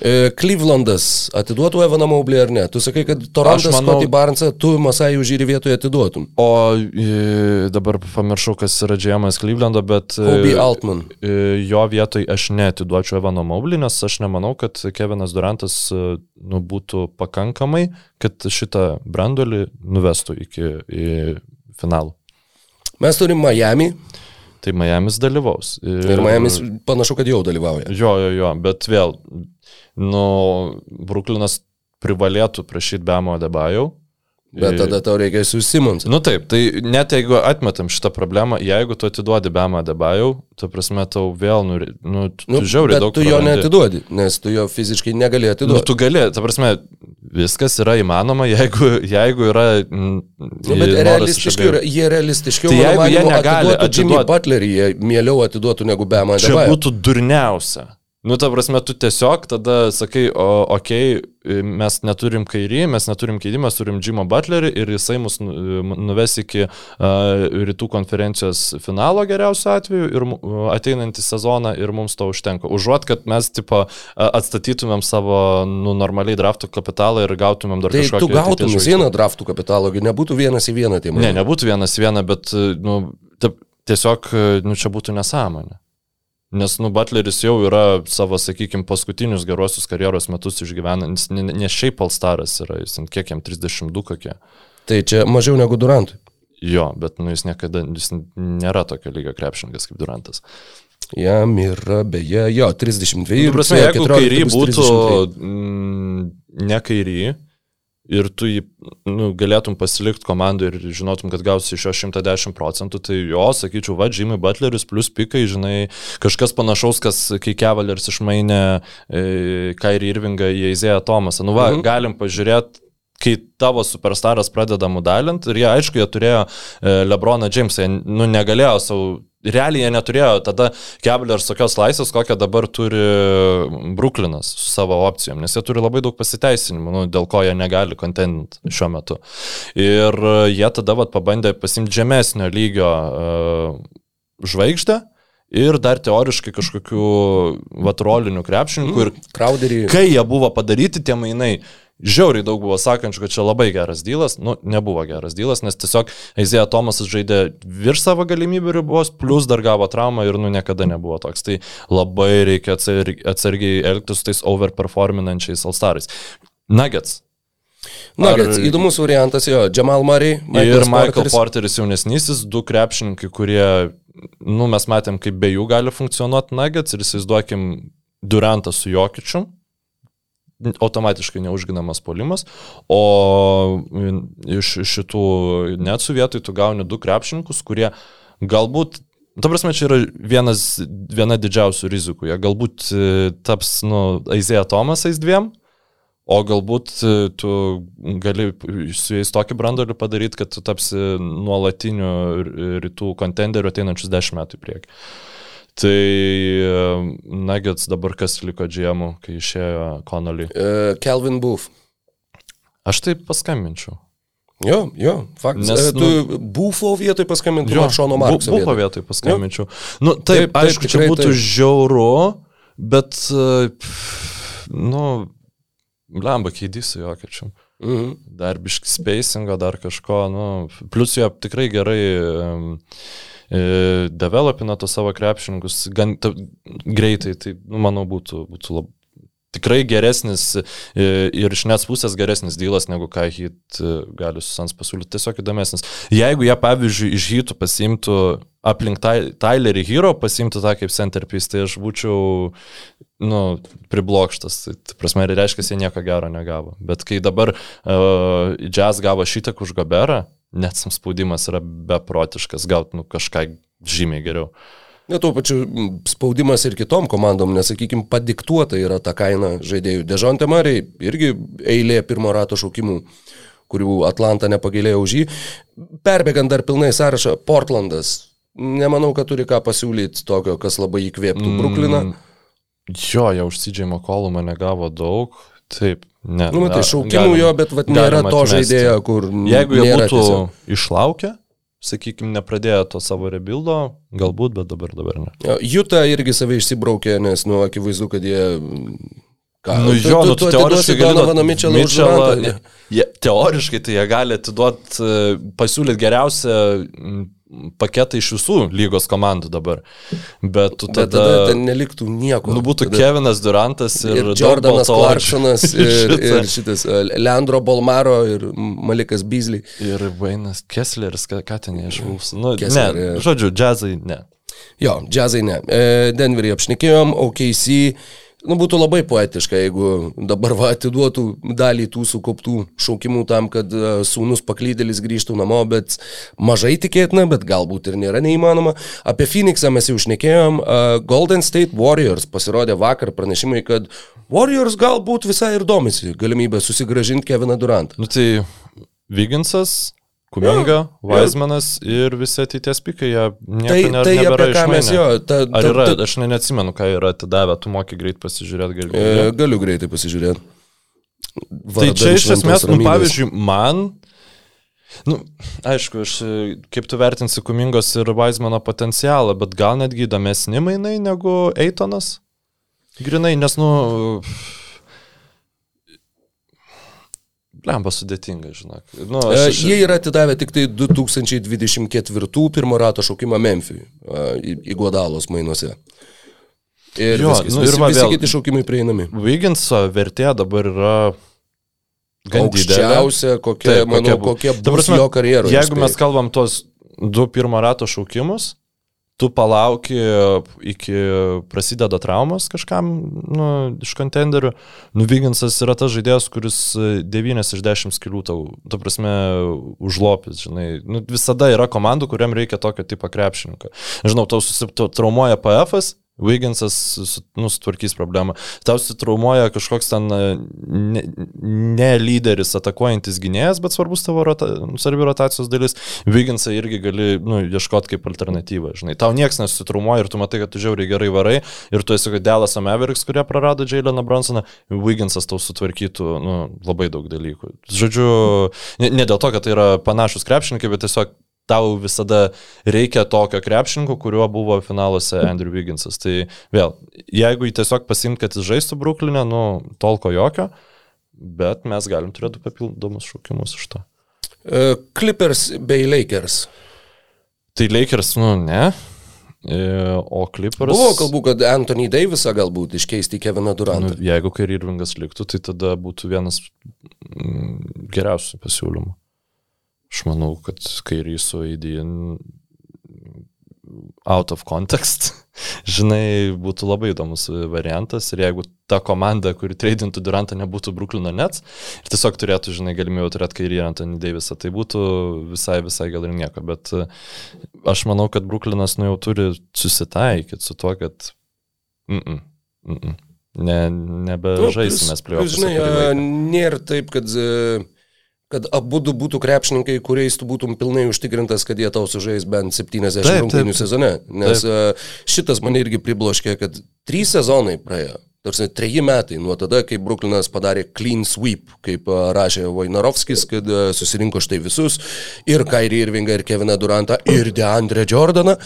E, Clevelandas atiduotų Evaną Maublį ar ne? Tu sakai, kad Torontas, manau, Scotty Barnesą, tu Masai už jį vietoje atiduotum. O e, dabar pamiršau, kas yra džiamas Clevelando, bet... Kobe Altman. E, jo vietoj aš netiduočiau Evano Maublį, nes aš nemanau, kad Kevinas Durantas nu, būtų pakankamai, kad šitą brandolį nuvestų iki finalų. Mes turim Miami. Tai Miami's dalyvaus. Ir, ir Miami's panašu, kad jau dalyvauja. Jo, jo, jo, bet vėl nu, Bruklinas privalėtų prašyti Bemo Debajau. Bet tada tau reikia su Simons. Nu taip, tai net jeigu atmetam šitą problemą, jeigu tu atiduodi Bemą Debajau, tu prasme tau vėl, nu, nu, tu nu, žiauriai daug. Tu jo neatiduodi, nes tu jo fiziškai negali atiduoti. Nu, tu gali, ta prasme, Viskas yra įmanoma, jeigu, jeigu yra... Nu, bet realistiškai, yra, jie realistiškiau, tai jeigu jie negali atiduoti Jimmy Butlerį, jie mieliau atiduotų negu Bema. Čia būtų durniausia. Nu, ta prasme, tu tiesiog tada sakai, o, okei, okay, mes neturim kairį, mes neturim keidimą, mes turim Jimą Butlerį ir jisai mus nu, nuves iki uh, rytų konferencijos finalo geriausiu atveju ir uh, ateinantį sezoną ir mums to užtenka. Užuot, kad mes, tipo, atstatytumėm savo, nu, normaliai draftų kapitalą ir gautumėm dar tai kažkokį... Tu gautum vieną draftų kapitalą, nebūtų vienas į vieną, tai man. Ne, nebūtų vienas į vieną, bet, nu, tiesiog, nu, čia būtų nesąmonė. Nes, nu, Butleris jau yra savo, sakykime, paskutinius geruosius karjeros metus išgyvenantis, ne, ne šiaip Alstaras yra, jis kiek jam 32 kokie. Tai čia mažiau negu Durantui. Jo, bet, nu, jis niekada, jis nėra tokio lygio krepšininkas kaip Durantas. Jam yra, beje, jo, 32. Nu, prasme, jeigu kairį būtų mm, ne kairį, ir tu jį nu, galėtum pasilikti komandai ir žinotum, kad gausi iš jo 110 procentų, tai jo, sakyčiau, va, Jimmy Butleris plus pikai, žinai, kažkas panašaus, kas kai Kevalers išmainė e, Kairį Irvingą į Eizėją Tomasą. Nu, va, mhm. galim pažiūrėti kai tavo superstaras pradeda mudalint ir jie, aišku, jie turėjo e, Lebroną Jamesą, jie nu, negalėjo savo realiai jie neturėjo tada Keblers tokios laisvės, kokią dabar turi Brooklynas su savo opcijom, nes jie turi labai daug pasiteisinimų, nu, dėl ko jie negali kontent šiuo metu. Ir jie tada vat, pabandė pasimti žemesnio lygio uh, žvaigždę. Ir dar teoriškai kažkokių vatrolinių krepšininkų. Mm, ir Crowderį. Kai jie buvo padaryti, tie mainai, Žiauriai daug buvo sakančių, kad čia labai geras dylas, nu, nebuvo geras dylas, nes tiesiog Eizėja Tomasas žaidė virš savo galimybių ribos, plus dar gavo traumą ir, nu, niekada nebuvo toks. Tai labai reikia atsargiai elgtis su tais overperforminančiais Alstarais. Nuggets. Nuggets, Ar... įdomus variantas jo, Jamal Murray. Michael ir Michael Porteris. Porteris jaunesnysis, du krepšininkai, kurie, nu, mes matėm, kaip be jų gali funkcionuoti Nuggets ir įsivaizduokim Durantą su Jokičiu automatiškai neužginamas polimas, o iš šitų netsų vietoj tu gauni du krepšininkus, kurie galbūt Ta prasme, čia yra vienas, viena didžiausių rizikų. Jie galbūt e, taps, nu, Aizėja Tomasais dviem, o galbūt e, tu gali su jais tokį brandolių padaryti, kad tu tapsi nuolatiniu rytų kontenderiu ateinančius dešimt metų į priekį. Tai Nuggets dabar kas liko džiemų, kai išėjo Connolly? Uh, Calvin Booth. Aš taip paskambinčiau. Jo, jo, faktas. Nes, tu nu, Bufo vietoj paskambintum, jo, Šono Markso. Bufo vietoj paskambinčiau. Jo. Nu, taip, taip, aišku, taip, čia būtų taip. žiauru, bet, nu, lemba keidys su jokiečiam. Mhm. Dar biški spacingo, dar kažko, nu, plus jo tikrai gerai um, E, developina tos savo krepšininkus gan ta, greitai, tai, nu, manau, būtų, būtų labai tikrai geresnis e, ir iš nes pusės geresnis dylas, negu ką hit e, gali su Sans pasiūlyti. Tiesiog įdomesnis. Jeigu jie, pavyzdžiui, iš hitų pasimtų aplink Tylerį Hero, pasimtų tą kaip centerpiece, tai aš būčiau, nu, priblokštas. Tai, tai prasme, reiškia, jie nieko gero negavo. Bet kai dabar uh, Jazz gavo šitą už Gaberą, net spaudimas yra beprotiškas, gauti nu, kažką žymiai geriau. Ne, tuo pačiu spaudimas ir kitom komandom, nes, sakykime, padiktuota yra ta kaina žaidėjų. Dežontė Mariai irgi eilė pirmo rato šaukimų, kurių Atlanta nepagailėjo už jį. Perbėgant dar pilnai sąrašą, Portlandas. Nemanau, kad turi ką pasiūlyti tokio, kas labai įkvėptų mm, Brukliną. Jo, jau užsidžiai Kolų mane gavo daug. Taip, Ne, nu, matai, šaukimų jo, bet vat, nėra to žaidėjo, kur... Jeigu jie būtų tiesiog. išlaukę, sakykime, nepradėjo to savo rebildo, galbūt, bet dabar, dabar ne. Juta irgi save išsibraukė, nes, nu, akivaizdu, kad jie... Ką, nu, tu, jo, tu, nu, tu, tu teoriškai gali duoti Mitchellą. Mitchellą jie, teoriškai tai jie gali atiduoti, e, pasiūlyti geriausią paketą iš visų lygos komandų dabar. Bet tu tada... Bet tada ten neliktų nieko. Nu, būtų tada... Kevinas Durantas ir, ir Jordanas Clarksonas [LAUGHS] ir, ir šitas e, Leandro Bolmaro ir Malikas Beasley. Ir Vainas Kessleris, ką, ten išvūs. Nu, Kessler, ne, žodžiu, džiazai ne. Jo, džiazai ne. E, Denverį apšnekėjom, OKC. Nu, būtų labai poetiška, jeigu dabar va atiduotų dalį tų sukauptų šaukimų tam, kad uh, sūnus paklydėlis grįžtų namo, bet mažai tikėtina, bet galbūt ir nėra neįmanoma. Apie Phoenixą mes jau užnekėjom. Uh, Golden State Warriors pasirodė vakar pranešimai, kad Warriors galbūt visai ir domisi galimybę susigražinti Keviną Durantą. Nu tai Viginsas, Kuminga, Vaismanas ir visi ateities pikai, jie nieko Tai, ne, tai nebėra išmainę. jo. Ta, ta, Ar yra, ta, aš ne, neatsimenu, ką yra atidavę, tu moki greit pasižiūrėti gali. e, galiu greitai pasižiūrėti. Tai čia iš esmės, nu, pavyzdžiui, man, nu, aišku, aš, e, kaip tu vertinsi Kumingos ir Vaismano potencialą, bet gal netgi įdomesni mainai negu Eitonas? Grinai, nes, nu, lemba sudėtinga, žinok. Nu, E, aš, aš, Jie yra atidavę tik tai 2024 pirmo rato šaukimą Memphijui e, į, Guadalos mainuose. Ir, Jo, viskas, nu ir visi, va visi vėl- kiti šaukimai prieinami. Viginso vertė dabar yra. Aukščiausia, kokia, Taip, manau, kokia Ta bus jo karjeroje. Jeigu mes kalbam tos du pirmo rato šaukimus, tu palauki iki prasideda traumos kažkam nu, iš kontenderių. Nuvyginsas yra tas žaidėjas, kuris 9 iš 10 skilių tau, tu prasme, užlopis, žinai. Nu, visada yra komandų, kuriam reikia tokio tipo krepšininko. Žinau, tau susitraumuoja PF'as, Viginsas nu, sutvarkys problemą. Tau sutraumuoja kažkoks ten e, ne, ne lyderis, atakuojantis gynėjas, bet svarbus tavo rota, svarbi rotacijos dalis. Viginsą irgi gali nu, ieškoti kaip alternatyvą. Žinai. Tau niekas nesutraumuoja ir tu matai, kad tu žiauriai gerai varai ir tu esi kaip Delas Mavericks, kurie prarado Jaileną Bronsoną. Viginsas tau sutvarkytų nu, labai daug dalykų. Žodžiu, ne, ne dėl to, kad tai yra panašus krepšininkai, bet tiesiog tau visada reikia tokio krepšininko, kuriuo buvo finaluose Andrew Wigginsas. Tai vėl, jeigu jį tiesiog pasimt, kad jis žaistų Bruklinę, nu, tolko jokio, bet mes galim turėti papildomus šūkimus iš to. Uh, Clippers bei Lakers. Tai Lakers, nu, ne. E, O Clippers. Buvo kalbų, kad Anthony Davisą galbūt iškeisti į Keviną Durantą. Nu, jeigu Kyrie Irvingas liktų, tai tada būtų vienas mm, geriausių pasiūlymų. Aš manau, kad Kyrie su AD out of context, [LAUGHS] žinai, būtų labai įdomus variantas ir jeigu ta komanda, kuri tradintų Durantą, nebūtų Bruklino Nets ir tiesiog turėtų, žinai, galimybę turėti Kairį ir Anthony Davisą, tai būtų visai, visai gal ir nieko, bet e, aš manau, kad Bruklinas nu jau turi susitaikyti su tuo, kad mm -mm, mm -mm. Ne, nebežaisime mes prie Nu, Žinai, nėra taip, kad, e, kad abu būtų krepšininkai, kuriais tu būtum pilnai užtikrintas, kad jie tau sužais bent 70 Taip, rungtynių taip. sezone. Nes a, šitas mane irgi pribloškė, kad trys sezonai praėjo. Tarsi treji metai nuo tada, kai Bruklinas padarė clean sweep, kaip a, rašė Vainarovskis, kad a, susirinko štai visus ir Kairį Irvingą, ir Keviną Durantą, ir Deandre Jordaną.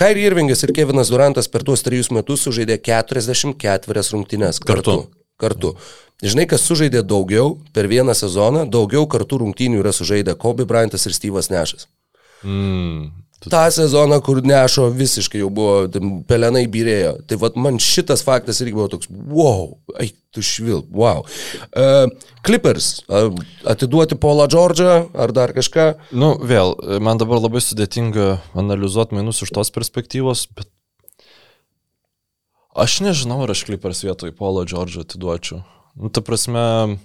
Kairį Irvingas ir Kevinas Durantas per tuos trejus metus sužaidė 44 rungtynes kartu. Kartu. Kartu. Žinai, kas sužaidė daugiau per vieną sezoną, daugiau kartų rungtynių yra sužaidę Kobe Bryantas ir Steve'as Nešas. Mm, Ta sezoną, kur Nešo visiškai jau buvo, pelenai birėjo. Tai vad man šitas faktas irgi buvo toks, wow, eik tu švil, wow. Uh, Clippers, uh, atiduoti Paulą Džordžą ar dar kažką. Nu, vėl, man dabar labai sudėtinga analizuoti mainus iš tos perspektyvos, bet aš nežinau, ar aš klipers vietoj Paulo Džordžo atiduočiau. Nu, ta prasme,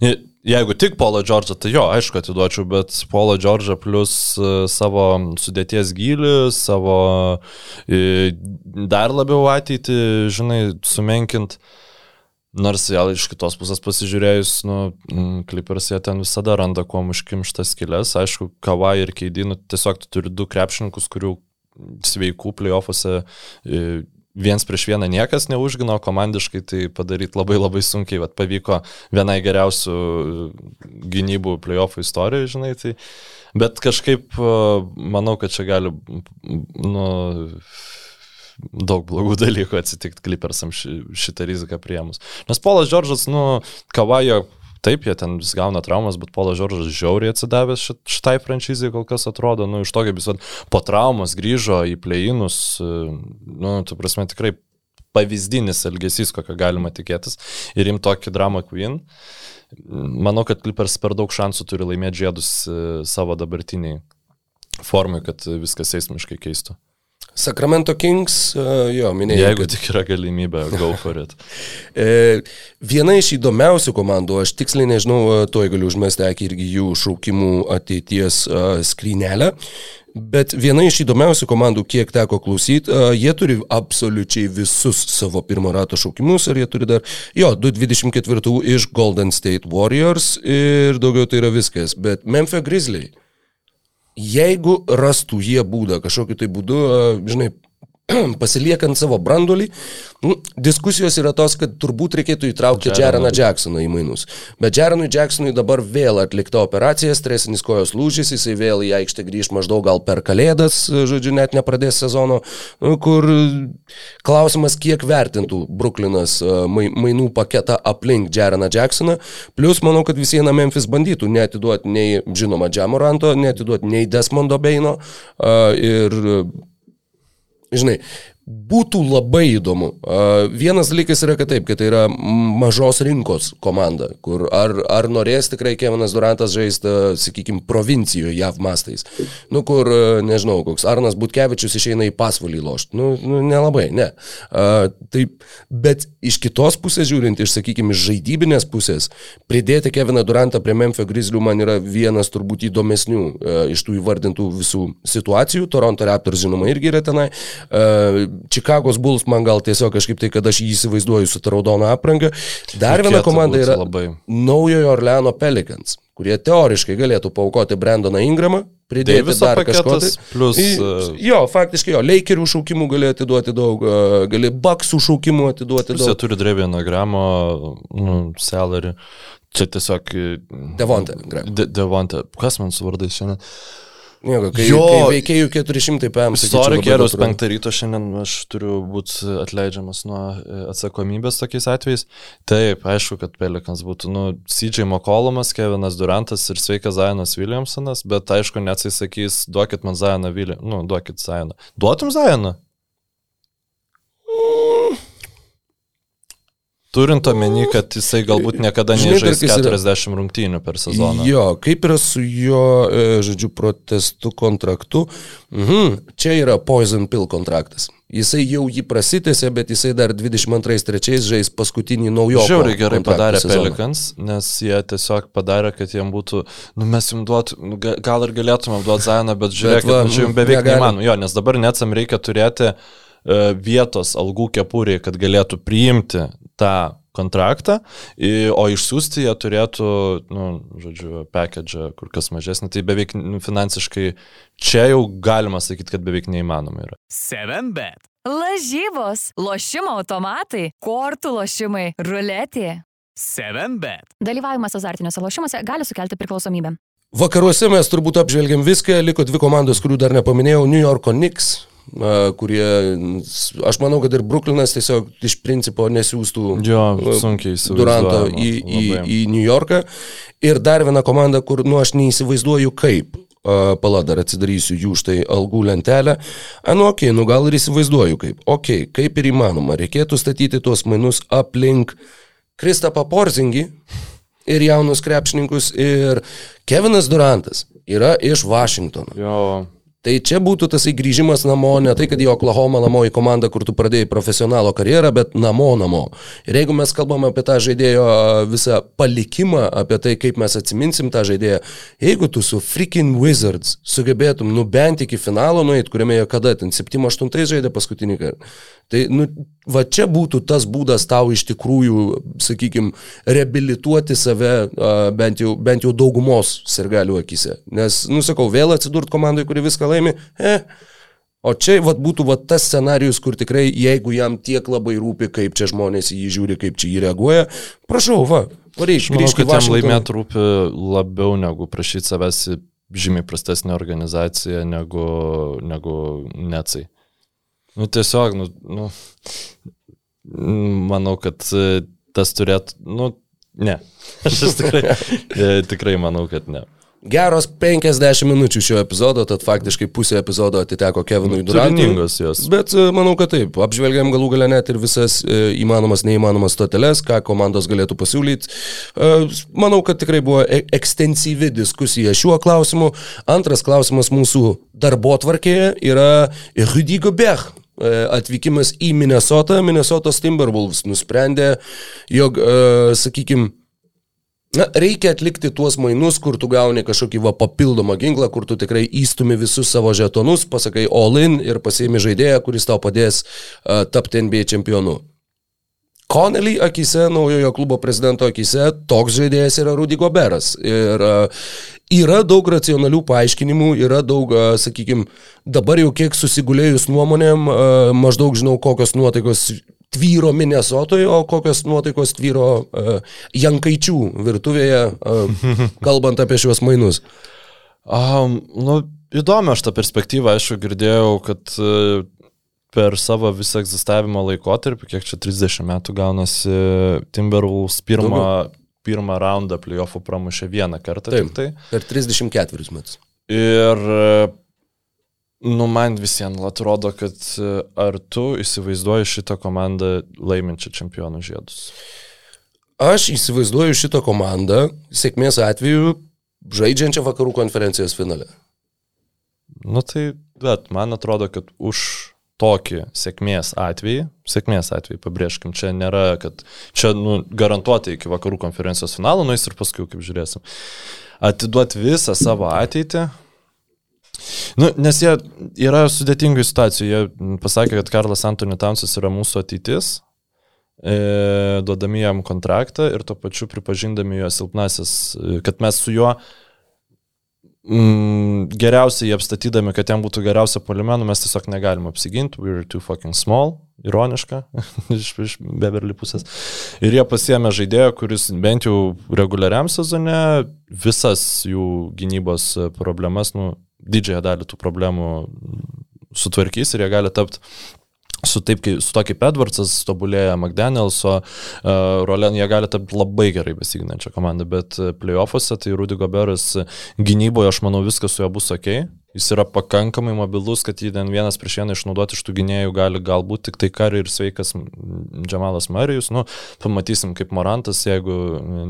je- jeigu tik Paulo Džordžą, tai jo, aišku, atiduočiau, bet Paulo Džordžą plus e, savo sudėties gilį, savo e, dar labiau ateitį, žinai, sumenkint. Nors vėl iš kitos pusės pasižiūrėjus, nu, Clippers jie ten visada randa kuo užkimštas skilės. Aišku, Kava ir Keidinų tiesiog tu turi du krepšininkus, kurių sveikų playoffuose e, viens prieš vieną niekas neužgino, komandiškai tai padaryti labai labai sunkiai. Vat pavyko vienai geriausių gynybų playoffų istorijoje, žinai. Tai, bet kažkaip manau, kad čia gali nu, daug blogų dalykų atsitikti Clippersam ši, šitą riziką priemus. Nes Polas Džordžas, nu, Kavajo, taip, jie ten vis gauna traumas, bet Polas Džordžas žiauriai atsidavęs šit, šitai franšizai kol kas atrodo, nu, iš to, kaip jis po traumas grįžo į pleinus, nu, tu prasme, tikrai pavyzdinis elgesys, kokio galima tikėtis, ir im tokį dramą Queen. Manau, kad Clippers per daug šansų turi laimėti žiedus e, savo dabartiniai formai, kad viskas eismiškai keistų. Sacramento Kings, uh, jo, minėjau. Jeigu kad... tik yra galimybė, go for it. [LAUGHS] e, viena iš įdomiausių komandų, aš tiksliai nežinau, toj galiu užmesti akį irgi jų šaukimų ateities skrynelę. Bet viena iš įdomiausių komandų, kiek teko klausyti, jie turi absoliučiai visus savo pirmo rato šaukimus ir jie turi dar, jo, 224 iš Golden State Warriors ir daugiau tai yra viskas. Bet Memphis Grizzliai jeigu rastų jie būdą, kažkokiu tai būdu, žinai, [CLEARS THROAT] pasiliekant savo brandolį, nu, diskusijos yra tos, kad turbūt reikėtų įtraukti Jeraną Jacksoną į mainus. Bet Jeranui Jacksonui dabar vėl atlikta operacija, stresinis kojos lūžis, jisai vėl į aikštę grįž maždaug gal per kalėdas, žodžiu, net nepradės sezono, kur klausimas, kiek vertintų Brooklynas mainų paketą aplink Jeraną Jacksoną. Plus, manau, kad vis viena Memphis bandytų neatiduoti nei, žinoma, Džamoranto, neatiduoti nei Desmondo Beino ir žinai, Būtų labai įdomu. Vienas dalykas yra, kad taip, kad tai yra mažos rinkos komanda, kur ar, ar norės tikrai Kevinas Durantas žaisti, sakykime, provincijoje JAV mastais. Nu, kur, nežinau, koks Arnas Butkevičius išeina į pasvalį lošti. Nu, nu, nelabai, ne. A, taip, bet iš kitos pusės žiūrint, iš, sakykime, žaidybinės pusės, pridėti Keviną Durantą prie Memphis Grizzlių man yra vienas turbūt įdomesnių a, iš tų įvardintų visų situacijų. Toronto Raptors, žinoma, irgi yra tenai. A, Čikagos Bulls man gal tiesiog kažkaip tai, kad aš jį įsivaizduoju su ta raudona apranga. Dar viena komanda yra labai. naujojo Orleano Pelicans, kurie teoriškai galėtų paukoti Brandoną Ingramą, pridėti Daviso dar kažko. Tai. Plus, uh, jo, faktiškai jo, Lakerių šaukimų gali atiduoti daug, uh, gali Bucksų šaukimų atiduoti daug. Jie turi Drevino gramo nu, salary. Čia tiesiog... Devonte. De, Devonte. Kas man su vardais šiandien? Nieko, kai, jo, kai veikėjų 400 PM. Istorija geros penktą ryto šiandien aš turiu būti atleidžiamas nuo e, atsakomybės tokiais atvejais. Taip, aišku, kad Pelikans būtų, nu, CJ Mokolomas, Kevinas Durantas ir sveikas Zajonas Williamsonas, bet aišku, neatsisakys, duokit man Zajoną Williamsoną, nu, duokit Zajoną. Duotum Zajoną? Mm. Turint omeny, kad jisai galbūt niekada nežais 40 rungtynių per sezoną. Jo, kaip yra su jo, e, žodžiu, protestu kontraktu. Mhm, čia yra Poison Pill kontraktas. Jisai jau jį prasitėsi, bet jisai dar 22-3 žais paskutinį naujo. Žiauriai gerai padarė sezoną. Pelikans, nes jie tiesiog padarė, kad jiem būtų, nu mes jums duot, nu, gal ir galėtumėm duoti Zaną, bet žiūrėkit, bet va, nu, čia jums beveik neįmanoma. Jo, nes dabar netsam reikia turėti uh, vietos algų kepūrį, kad galėtų priimti tą kontraktą, o išsiųsti jie turėtų, nu, žodžiu, package kur kas mažesnį, tai beveik nu, finansiškai čia jau galima sakyti, kad beveik neįmanoma yra. 7bet. Lažybos, lošimo automatai, kortų lošimai, ruletė. 7bet. Dalyvavimas azartiniuose lošimuose gali sukelti priklausomybę. Vakaruose mes turbūt apžvelgiam viską, liko dvi komandos, kurių dar nepaminėjau - New Yorko Knicks kurie, aš manau, kad ir Brooklynas tiesiog iš principo nesiūstų jo, Duranto į, į, į New Yorką. Ir dar viena komanda, kur, nu, aš neįsivaizduoju kaip. Pala, dar atsidarysiu jų štai algų lentelę. Anu, okei, okay, nu gal ir įsivaizduoju kaip. Okei, okay, kaip ir įmanoma. Reikėtų statyti tuos mainus aplink Kristapą Porzingį ir jaunus krepšininkus. Ir Kevinas Durantas yra iš Vašingtono. Jo. Tai čia būtų tas įgrįžimas namo, ne tai, kad į Oklahoma namo į komandą, kur tu pradėjai profesionalo karjerą, bet namo namo. Ir jeigu mes kalbame apie tą žaidėjo visą palikimą, apie tai, kaip mes atsiminsim tą žaidėją, jeigu tu su freaking Wizards sugebėtum nu bent iki finalo nueit, kuriame jie kada ten 7-8 žaidė paskutinį kartą, tai nu, va čia būtų tas būdas tau iš tikrųjų, sakykime, reabilituoti save bent jau, bent jau daugumos sirgalių akise. Nes, nusakau, vėl atsidurt komandai, kuri viską laimi, eh. O čia vat, būtų vat, tas scenarius, kur tikrai, jeigu jam tiek labai rūpi, kaip čia žmonės į jį žiūri, kaip čia jį reaguoja, prašau, va, pareišk, grįžk. Kad jam laimėti rūpi labiau negu prašyti savęs į žymiai prastesnę organizaciją negu, negu necai. Nu tiesiog, nu, nu, manau, kad tas turėtų, nu, ne. [LAUGHS] Aš tikrai, [LAUGHS] tikrai manau, kad ne. Geros 50 minučių šio epizodo, tad faktiškai pusė epizodo atiteko Kevinui Durantui. Turiningos jos. Bet e, manau, kad taip. Apžvelgiam galų galę net ir visas e, įmanomas, neįmanomas stoteles, ką komandos galėtų pasiūlyti. E, manau, kad tikrai buvo ekstensyvi diskusija šiuo klausimu. Antras klausimas mūsų darbo tvarkėje yra Rudy Gobert atvykimas į Minnesotą. Minnesotos Timberwolves nusprendė, jog, sakykime, Na, reikia atlikti tuos mainus, kur tu gauni kažkokį va, papildomą ginklą, kur tu tikrai įstumi visus savo žetonus, pasakai all in ir pasiimi žaidėją, kuris tau padės uh, tapti NBA čempionu. Connelly akise, naujojo klubo prezidento akise, toks žaidėjas yra Rudy Goberas. Ir yra daug racionalių paaiškinimų, yra daug, sakykime, dabar jau kiek susigulėjus nuomonėm, maždaug žinau, kokios nuotaikos tvyro Minnesotoje, o kokios nuotaikos tvyro uh, Jankaičių virtuvėje, uh, [LAUGHS] kalbant apie šiuos mainus? Um, nu, įdomu, aš tą perspektyvą, aišku, girdėjau, kad uh, per savo visą egzistavimo laikotarpį, kiek čia 30 metų gaunasi, Timberwolves pirmą, Daugiau. pirmą raundą playoffų pramušė vieną kartą. Taip, tai. Per 34 metus. Ir Nu, man visiems atrodo, kad e, ar tu įsivaizduoji šitą komandą laiminčią čempionų žiedus? Aš įsivaizduoju šitą komandą, sėkmės atveju, žaidžiančią vakarų konferencijos finale. Nu tai, bet man atrodo, kad už tokį sėkmės atvejį, sėkmės atvejį, pabrėžkim, čia nėra, kad čia nu, garantuotai iki vakarų konferencijos finalo nueis ir paskui, kaip žiūrėsim, atiduoti visą savo ateitį, Nu, nes jie yra sudėtingų situacijų. Jie pasakė, kad Karlas Antony Townsas yra mūsų ateitis, e, duodami jam kontraktą ir tuo pačiu pripažindami jo silpnasis, e, kad mes su juo mm, geriausiai apstatydami, kad jam būtų geriausia polimenų, mes tiesiog negalim apsiginti, we're too fucking small, ironiška, [LAUGHS] iš, iš Beverly pusės. Ir jie pasiemė žaidėją, kuris bent jau reguliariam sezone visas jų gynybos problemas, nu, didžiąją dalį tų problemų sutvarkys ir jie gali tapti su, taip, su to kaip Edwardsas tobulėja McDanielso uh, rolė, jie gali tapti labai gerai besiginančią komandą, bet playoffuose tai Rudy Goberas gynyboje, aš manau, viskas su juo bus ok. Jis yra pakankamai mobilus, kad jį ten vienas prieš vieną išnaudoti iš tų gynėjų gali galbūt tik tai kari ir sveikas Džamalas Marijus. Nu, pamatysim kaip Morantas, jeigu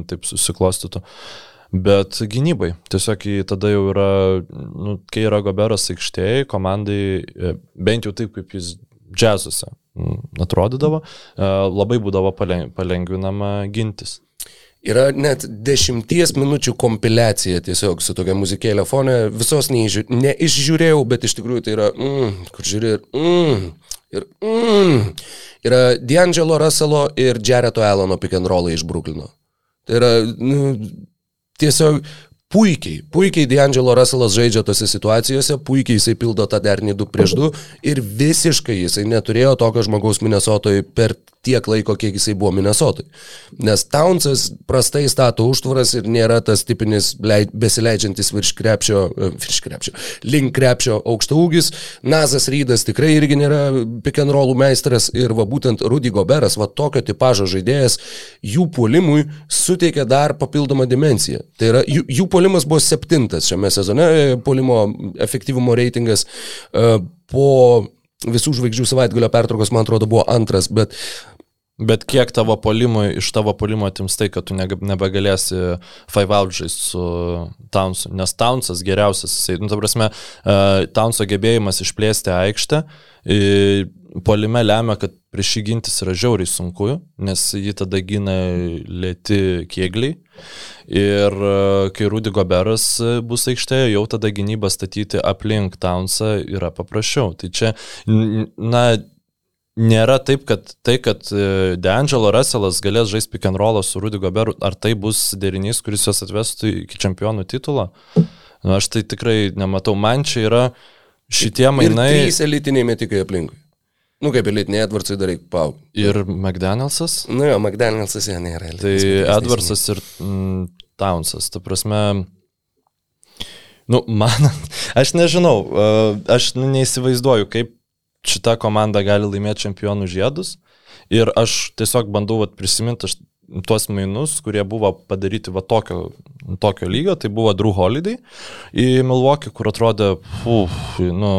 taip susiklostytų. Uh, Bet gynybai, tiesiog tada jau yra, nu, kai yra Goberas aikštėje, komandai, e, bent jau taip kaip jis džiazuose atrodydavo, e, labai būdavo palengvinama gintis. Yra net dešimties minučių kompiliacija tiesiog su tokia muzikėlė fone. Visos neižiū, neišžiūrėjau, bet iš tikrųjų tai yra, mm, kur žiūri, mm, ir mm, yra D'Angelo Russello ir Jareto Alano pick and rollai iš Bruklino. Tai yra, nu, tiesiog puikiai, puikiai D'Angelo Russellas žaidžia tose situacijose, puikiai jisai pildo tą dernį 2 prieš 2 ir visiškai jisai neturėjo tokio žmogaus Minnesotoje per tiek laiko, kiek jisai buvo Minnesotui. Nes Townsas prastai stato užtvaras ir nėra tas tipinis leid, besileidžiantis virš krepšio, e, virš krepšio, link krepšio aukšta ūgis. Nazas Rydas tikrai irgi nėra pick and rollų meistras ir va būtent Rudy Goberas, va tokio tipožo žaidėjas, jų puolimui suteikia dar papildomą dimenciją. Tai yra, jų, jų puolimas buvo septintas šiame sezone, e, puolimo efektyvumo reitingas uh, po visų žvaigždžių savaitgalio pertraukos, man atrodo, buvo antras, bet Bet kiek tavo polimui, iš tavo polimo atims tai, kad tu nebegalėsi five out žaisti su Townsu, nes Townsas geriausias, jisai, nu, ta prasme, uh, Townso gebėjimas išplėsti aikštę, polime lemia, kad prieš jį gintis yra žiauriai sunku, nes jį tada gina lėti kėgliai. Ir uh, kai Rudy Goberas bus aikštėje, jau tada gynybą statyti aplink Townsą yra paprasčiau. Tai čia, na, nėra taip, kad tai, kad e, D'Angelo Russellas galės žaisti pick and rollą su Rudy Goberu, ar tai bus derinys, kuris juos atvestų iki čempionų titulo? Nu, aš tai tikrai nematau. Man čia yra šitie mainai. Ir trys elitiniai metikai aplinkui. Nu, kaip elitiniai Edwardsai dar reikia pau. Ir McDanielsas? Nu jo, McDanielsas jie nėra. Tai Edwardsas ir mm, Townsas. Ta prasme, nu, man, [LAUGHS] aš nežinau, e, aš nu, neįsivaizduoju, kaip šita komanda gali laimėti čempionų žiedus. Ir aš tiesiog bandau vat, prisiminti, tuos mainus, kurie buvo padaryti va tokio, tokio lygio, tai buvo Drew Holiday į Milwaukee, kur atrodė, uf, nu,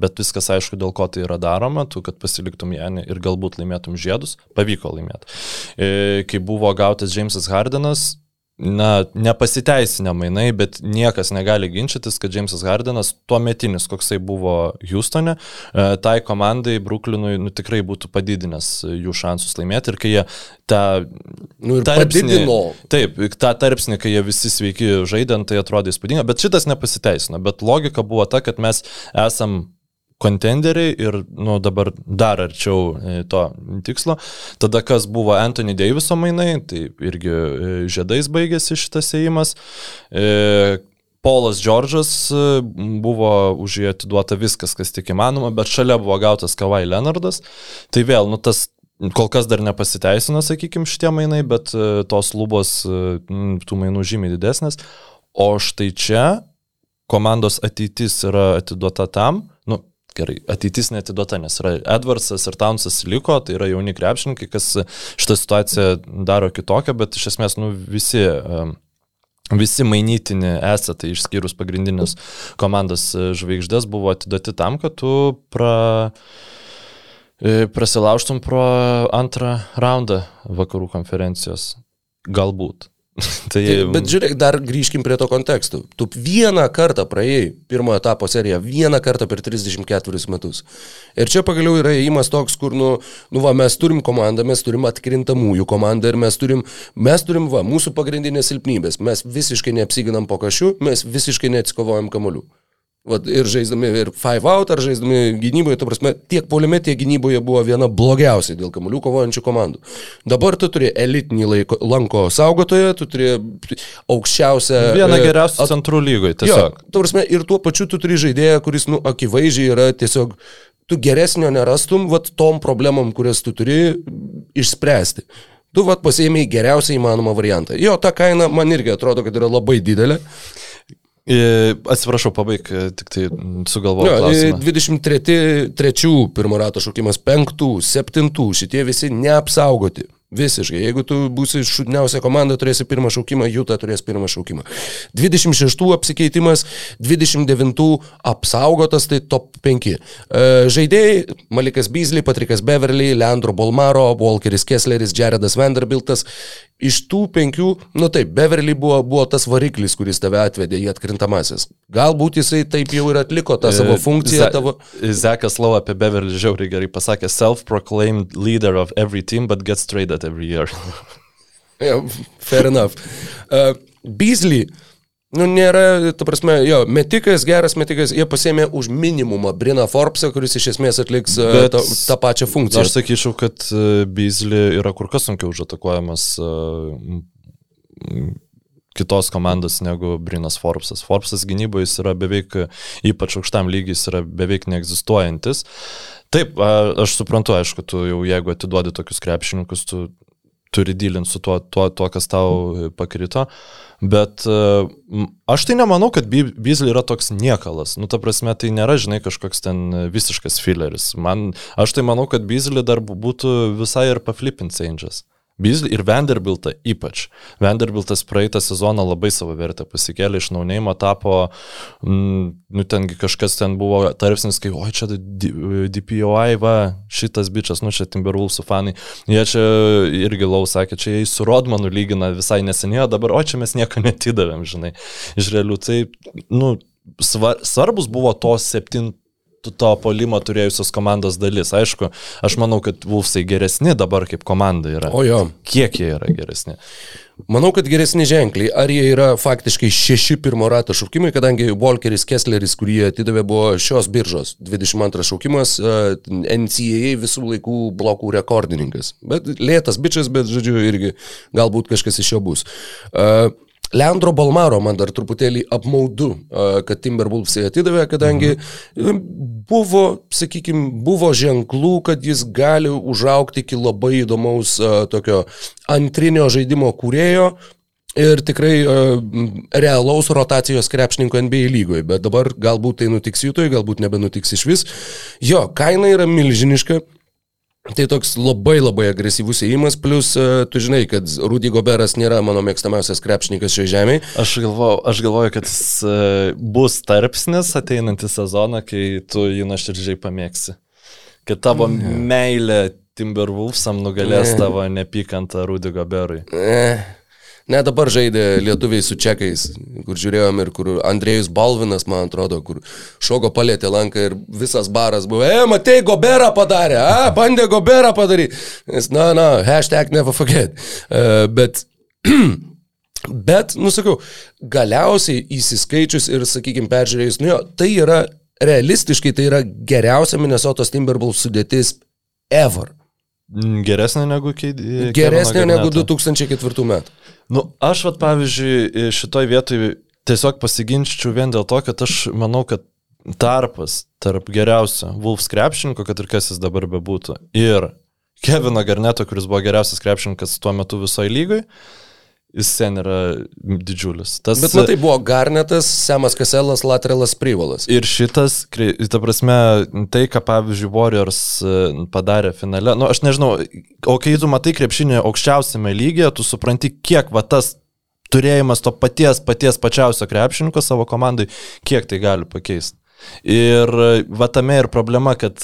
bet viskas aišku, dėl ko tai yra daroma, tu, kad pasiliktum Janį ir galbūt laimėtum žiedus, pavyko laimėti. E, kai buvo gautas Jamesas Hardenas, na, nepasiteisinę mainai, bet niekas negali ginčytis, kad Jamesas Hardenas tuo metinis, koksai buvo Houstone, e, tai komandai Brooklynui nu, tikrai būtų padidinęs jų šansus laimėti ir kai jie tą... Nu, tarpsnį, padidino. taip, tą tarpsnį, kai jie visi sveiki žaidant, tai atrodė įspūdinga, bet šitas nepasiteisino, bet logika buvo ta, kad mes esam kontenderiai ir nu, dabar dar arčiau e, to tikslo. Tada kas buvo Anthony Daviso mainai, tai irgi e, žiedais baigėsi šitas įėjimas. E, Polas Džordžas buvo už jį atiduota viskas, kas tik įmanoma, bet šalia buvo gautas Kavai Leonardas. Tai vėl, nu tas kol kas dar nepasiteisino, sakykime, šitie mainai, bet tos lubos tų mainų žymiai didesnės. O štai čia komandos ateitis yra atiduota tam, nu, gerai, ateitis netiduota, nes yra Edwardsas ir Townsas liko, tai yra jauni krepšininkai, kas šitą situaciją daro kitokią, bet iš esmės nu, visi Visi mainytini esatai, išskyrus pagrindinius komandos žvaigždės, buvo atiduoti tam, kad tu pra, e, prasilauštum pro antrą raundą vakarų konferencijos. Galbūt. [LAUGHS] tai, tai, bet žiūrėk, dar grįžkim prie to konteksto. Tu vieną kartą praėjai pirmo etapo seriją, vieną kartą per 34 metus. Ir čia pagaliau yra įimas toks, kur, nu, nu va, mes turim komandą, mes turim atkrintamųjų komandą ir mes turim, mes turim, va, mūsų pagrindinės silpnybės. Mes visiškai neapsiginam po kažų, mes visiškai neatsikovojam kamolių. Vat, ir žaisdami ir five out, ar žaisdami gynyboje, ta prasme, tiek poliume, tiek gynyboje buvo viena blogiausiai dėl kamuolių kovojančių komandų. Dabar tu turi elitinį laiko, lanko saugotoją, tu turi aukščiausią... Vieną e, geriausių at... centrų lygoje, tiesiog. Jo, ta prasme, ir tuo pačiu tu turi žaidėją, kuris, nu, akivaizdžiai yra tiesiog, tu geresnio nerastum, vat, tom problemom, kurias tu turi išspręsti. Tu, vat, pasėmėjai geriausią įmanomą variantą. Jo, ta kaina man irgi atrodo, kad yra labai didelė. Atsiprašau, pabaig, tik tai sugalvojau. 23 pirmo rato šaukimas, 5, 7, šitie visi neapsaugoti. Visiškai. Jeigu tu būsi šudniausia komanda, turėsi pirmą šaukimą, Jūta turės pirmą šaukimą. 26 apsikeitimas, 29 apsaugotas, tai top 5. E, žaidėjai - Malikas Beasley, Patrikas Beverly, Leandro Bolmaro, Walkeris Kessleris, Jaredas Vanderbiltas iš tų penkių, nu taip, Beverly buvo, buvo tas variklis, kuris tave atvedė į atkrintamasis. Galbūt jisai taip jau ir atliko tą savo e, funkciją. Tavo... Zekas Lau apie Beverly žiauriai gerai pasakė, self-proclaimed leader of every team, but gets traded every year. [LAUGHS] yeah, fair enough. Uh, Beasley Nu, nėra, ta prasme, jo, metikas, geras metikas, jie pasėmė už minimumą Brina Forbesą, kuris iš esmės atliks e, Bet, tą, tą pačią funkciją. Aš sakyčiau, kad e, Beasley yra kur kas sunkiau užatakuojamas uh, kitos komandos negu Brinas Forbesas. Forbesas gynyboje jis yra beveik, ypač aukštam lygiai, jis yra beveik neegzistuojantis. Taip, aš suprantu, aišku, tu jau jeigu atiduodi tokius krepšininkus, tu turi dylinti su tuo, tuo, tuo, kas tau pakrito. Bet uh, aš tai nemanau, kad Beasley yra toks niekalas. Nu, ta prasme, tai nėra, žinai, kažkoks ten visiškas fileris. Man, aš tai manau, kad Beasley dar būtų visai ir paflipinti Angels. Beasley ir Vanderbiltą ypač. Vanderbiltas praeitą sezoną labai savo vertę pasikėlė iš naunėjimo, tapo, mm, nu tengi kažkas ten buvo tarpsnis, kai, oi čia DPOI, va, šitas bičias, nu čia Timberwolvesų fanai. Jie čia irgi lau sakė, čia jie su Rodmanu lygina visai neseniai, dabar, o čia mes nieko netidavėm, žinai, iš realių. Tai, nu, svar, svarbus buvo tos septint to polimo turėjusios komandos dalis. Aišku, aš manau, kad Vulfsai geresni dabar kaip komanda yra. O jo. Kiek jie yra geresni? Manau, kad geresni ženkliai. Ar jie yra faktiškai šeši pirmo rato šaukimai, kadangi Walkeris Kessleris, kurį atidavė, buvo šios biržos 22 šaukimas, NCAA visų laikų blokų rekordininkas. Bet lėtas bičias, bet žodžiu, irgi galbūt kažkas iš jo bus. Uh, Leandro Balmaro man dar truputėlį apmaudu, kad Timberwolvesai atidavė, kadangi mhm. buvo, sakykime, buvo ženklų, kad jis gali užaukti iki labai įdomaus tokio antrinio žaidimo kūrėjo, ir tikrai uh, realaus rotacijos krepšininko NBA lygoje, bet dabar galbūt tai nutiks jūtoj, galbūt nebenutiks iš vis. Jo, kaina yra milžiniška, Tai toks labai labai agresyvus įėjimas, plus uh, tu žinai, kad Rudy Goberas nėra mano mėgstamiausias krepšininkas šioje žemėje. Aš galvoju, aš galvoju kad jis uh, bus tarpsnis ateinantį sezoną, kai tu jį nuoširdžiai pamėgsi. Kad tavo meilė Timberwolvesam nugalės tavo nepykantą Rudy Goberui. Ne, dabar žaidė lietuviai su čekais, kur žiūrėjom ir kur Andrėjus Balvinas, man atrodo, kur šoko palėtė lanką ir visas baras buvo, e, matei, Goberą padarė, a, bandė Goberą padaryti. Nes, na, na, hashtag never forget. Uh, bet, [CLEARS THROAT] bet, nusakau, galiausiai įsiskaičius ir, sakykime, peržiūrėjus, nu jo, tai yra realistiškai, tai yra geriausia Minnesotos Timberwolves sudėtis ever. Geresnė negu, Geresnė negu 2004 metų. Nu, aš, vat, pavyzdžiui, šitoj vietoj tiesiog pasiginčiau vien dėl to, kad aš manau, kad tarpas tarp geriausio Wolfs krepšininko, kad ir kas jis dabar bebūtų, ir Kevino Garneto, kuris buvo geriausias krepšininkas tuo metu visoje lygoje, jis sen yra didžiulis. Tas, Bet matai, buvo Garnetas, Semas Kaselas, Lateralas Privalas. Ir šitas, ta prasme, tai, ką pavyzdžiui Warriors e, padarė finale, nu aš nežinau, o kai tu matai krepšinį aukščiausiame lygyje, tu supranti, kiek va tas turėjimas to paties, paties pačiausio krepšininko savo komandai, kiek tai gali pakeisti. Ir va tame ir problema, kad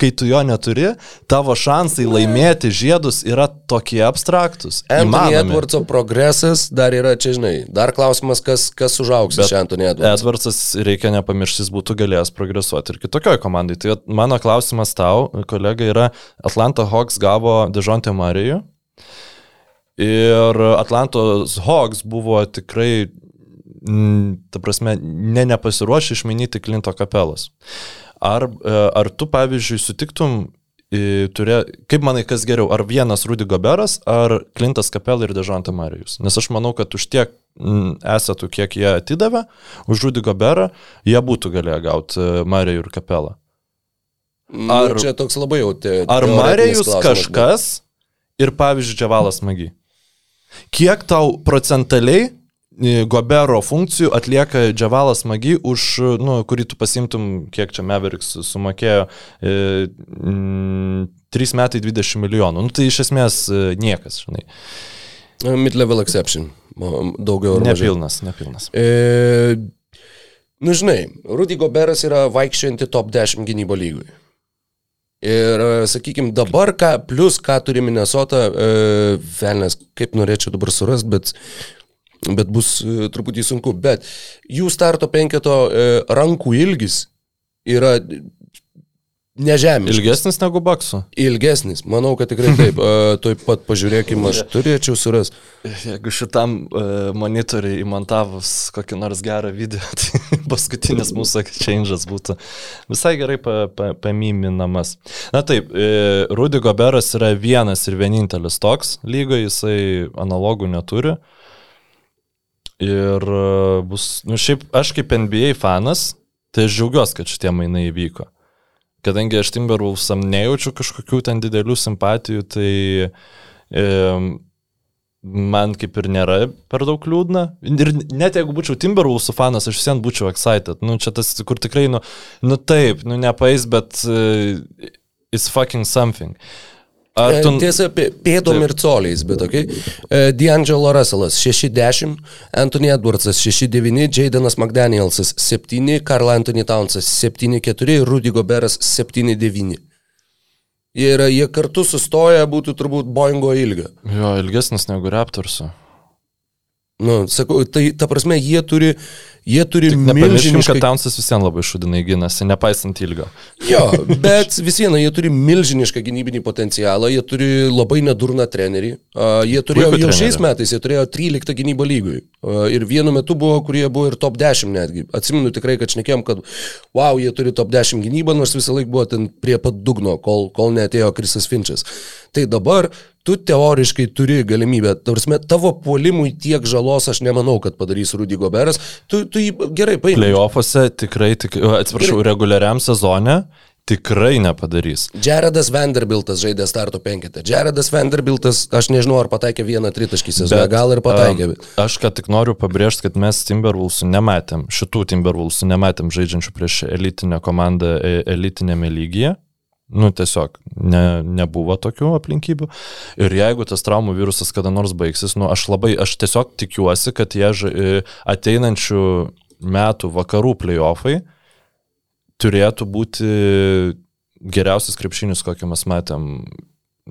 kai tu jo neturi, tavo šansai laimėti žiedus yra tokie abstraktus. Anthony Edwardso progresas dar yra, čia žinai, dar klausimas, kas, kas užaugs iš Anthony Edwards. Edwardsas reikia nepamiršti, jis būtų galėjęs progresuoti ir kitokioje komandai. Tai mano klausimas tau, kolega, yra Atlanta Hawks gavo Dejontė Marijų. Ir Atlantos Hawks buvo tikrai, ta prasme, ne nepasiruošę išmainyti Klinto kapelos. Ar, e, ar tu, pavyzdžiui, sutiktum, turė, kaip manai, kas geriau, ar vienas Rudy Goberas, ar Klintas Kapel ir Dežantą Marijus? Nes aš manau, kad už tiek esatų, kiek jie atidavė, už Rudy Goberą, jie būtų galėję gauti e, Marijų ir Kapelą. Nu, ar nu, čia toks labai jau te, Ar Marijus kažkas bet... ir, pavyzdžiui, Džiavalas Magi? Kiek tau procentaliai Gobero funkcijų atlieka Džavalas Magi, už, nu, kurį tu pasimtum, kiek čia Meveriks sumokėjo, e, m, 3 metai 20 milijonų. Nu, tai iš esmės e, niekas, žinai. Mid-level exception. Daugiau ar mažiau. Nepilnas, nepilnas. E, nu, žinai, Rudy Goberas yra vaikščianti top 10 gynybo lygui. Ir, e, sakykime, dabar, ką, plus ką turi Minnesota, e, velnės, kaip norėčiau dabar surasti, bet bet bus e, truputį sunku. Bet jų starto penketo e, rankų ilgis yra nežemiškas. Ilgesnis negu bakso. Ilgesnis, manau, kad tikrai taip. [LAUGHS] Uh, Taip pat pažiūrėkime, aš turėčiau suras. Jeigu šitam monitoriui įmontavus kokį nors gerą video, [LAUGHS] tai paskutinis mūsų change'as būtų visai gerai pa, pa, pamiminamas. Na taip, Rudy Goberas yra vienas ir vienintelis toks lygoje, jisai analogų neturi. Ir e, bus, nu šiaip aš kaip NBA fanas, tai aš džiaugiuosi, kad šitie mainai įvyko. Kadangi aš Timberwolvesam nejaučiu kažkokių ten didelių simpatijų, tai e, man kaip ir nėra per daug liūdna. Ir net jeigu būčiau Timberwolvesų fanas, aš visiems būčiau excited. Nu, čia tas, kur tikrai, nu, nu taip, nu nepais, bet uh, it's fucking something. E, tu... Tiesa, pėdom ir coliais, bet ok. E, D'Angelo Russellas 6-10, Anthony Edwardsas 6-9, Jadenas McDanielsas 7, Karl Anthony Townsas 7-4, Rudy Goberas 7-9. Jie, yra, jie kartu sustoja, būtų turbūt Boeingo ilgio. Jo, ilgesnis negu Raptorsų. Nu, sakau, tai ta prasme, jie turi, jie turi milžinišką... kad Townsas visiems labai šudinai gynasi, nepaisant ilgio. Jo, bet vis viena, jie turi milžinišką gynybinį potencialą, jie turi labai nedurną trenerį. Uh, jie turėjo jau šiais metais, jie turėjo 13 gynybo lygui. Uh, ir vienu metu buvo, kurie buvo ir top 10 netgi. Atsimenu tikrai, kad šnekėjom, kad wow, jie turi top 10 gynybą, nors visą laiką buvo ten prie pat dugno, kol, kol neatėjo Krisas Finčas. Tai dabar tu teoriškai turi galimybę, tarsi tavo puolimui tiek žalos aš nemanau, kad padarys Rudy Goberas, tu, tu jį gerai paimsi. Playoffuose tikrai, tik, atsiprašau, gerai. reguliariam sezone tikrai nepadarys. Jaredas Vanderbiltas žaidė starto penketą. Jaredas Vanderbiltas, aš nežinau, ar pataikė vieną tritaškį sezoną, gal ir pataikė. Bet... Aš ką tik noriu pabrėžti, kad mes Timberwolvesų nematėm, šitų Timberwolvesų nematėm žaidžiančių prieš elitinę komandą e, elitinėme lygyje Nu, tiesiog ne, nebuvo tokių aplinkybių. Ir jeigu tas traumų virusas kada nors baigsis, nu, aš labai, aš tiesiog tikiuosi, kad jie e, ateinančių metų vakarų playoffai turėtų būti geriausias krepšinis, kokį mes matėm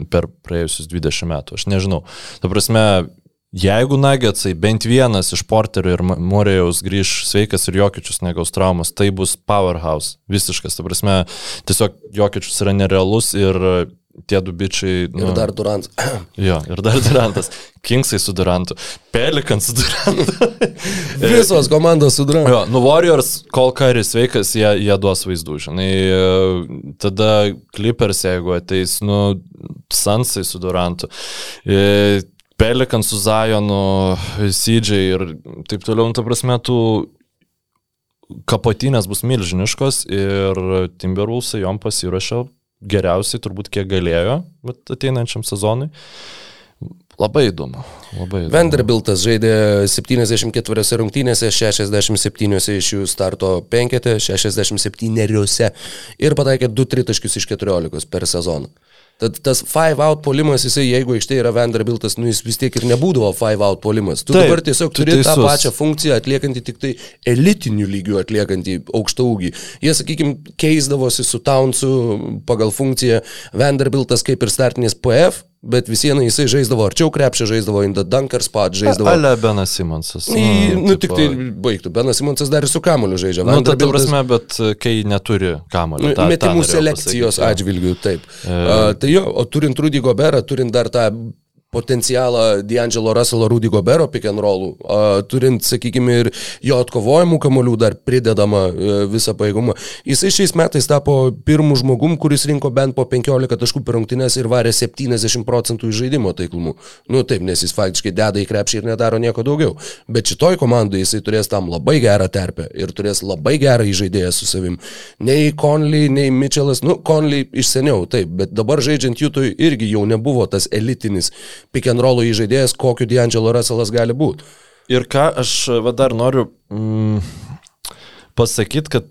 per praėjusius 20 metų. Aš nežinau. Ta prasme, Jeigu Nagetsai bent vienas iš Porterio ir Morėjaus grįž sveikas ir Jokičius negaus traumas, tai bus powerhouse. Visiškas. Ta prasme, tiesiog Jokičius yra nerealus ir tie du bičiai. Nu, ir dar Durantas. [CLEARS THROAT] jo, ir dar Durantas. Kingsai su Durantu. Pelikan su Durantu. [LAUGHS] Visos komandos su Durantu. Jo, nu Warriors, kol karis sveikas, jie, jie duos vaizdų, žinai. Tada Clippers, jeigu ateis, nu, Sansai su Durantu. Pelikan su Zajonu, Sydžiai ir taip toliau, nu, ta prasme, tų kapotinės bus milžiniškos ir Timberwolvesai jom pasirašė geriausiai, turbūt kiek galėjo ateinančiam sezonui. Labai įdomu. Labai įdomu. Vanderbiltas žaidė 74 rungtynėse, 67 iš jų starto penketė, 67 ir pataikė 2 tritaškius iš 14 per sezoną. Tad tas five out polimas, jisai, jeigu aikštė yra Vanderbiltas, nu jis vis tiek ir nebūdavo five out polimas. Tu Taip, dabar tiesiog turi teisus. tą pačią funkciją atliekantį tik tai elitinių lygių atliekantį aukštą ūgį. Jie, sakykime, keisdavosi su Townsu pagal funkciją Vanderbiltas kaip ir startinis PF, Bet vis viena jisai žaisdavo arčiau krepšio, žaisdavo in the dunker spot, žaisdavo. Ale Benas Simonsas. Nu, nu tik tai baigtų. Benas Simonsas dar ir su kamoliu žaidžia. Na, nu, ta prasme, bet kai neturi kamoliu. Nu, metimų selekcijos pasakyti, atžvilgių, taip. E... Uh, tai jo, o turint Rudy Goberą, turint dar tą potencialą D'Angelo Russell, Rudy Gobero pick and rollų, turint, sakykime, ir jo atkovojimų kamolių dar pridedama e, visą pajėgumą. Jisai šiais metais tapo pirmų žmogum, kuris rinko bent po 15 taškų per rungtynės ir varė 70 procentų žaidimo taiklumų. Nu taip, nes jis faktiškai deda į krepšį ir nedaro nieko daugiau. Bet šitoj komandai jisai turės tam labai gerą terpę ir turės labai gerą įžaidėją su savim. Nei Conley, nei Mitchellas, nu Conley iš seniau, taip, bet dabar žaidžiant Jutui irgi jau nebuvo tas elitinis pick and rollų įžaidėjas, kokiu D'Angelo Russellas gali būti. Ir ką aš va, dar noriu mm, pasakyti, kad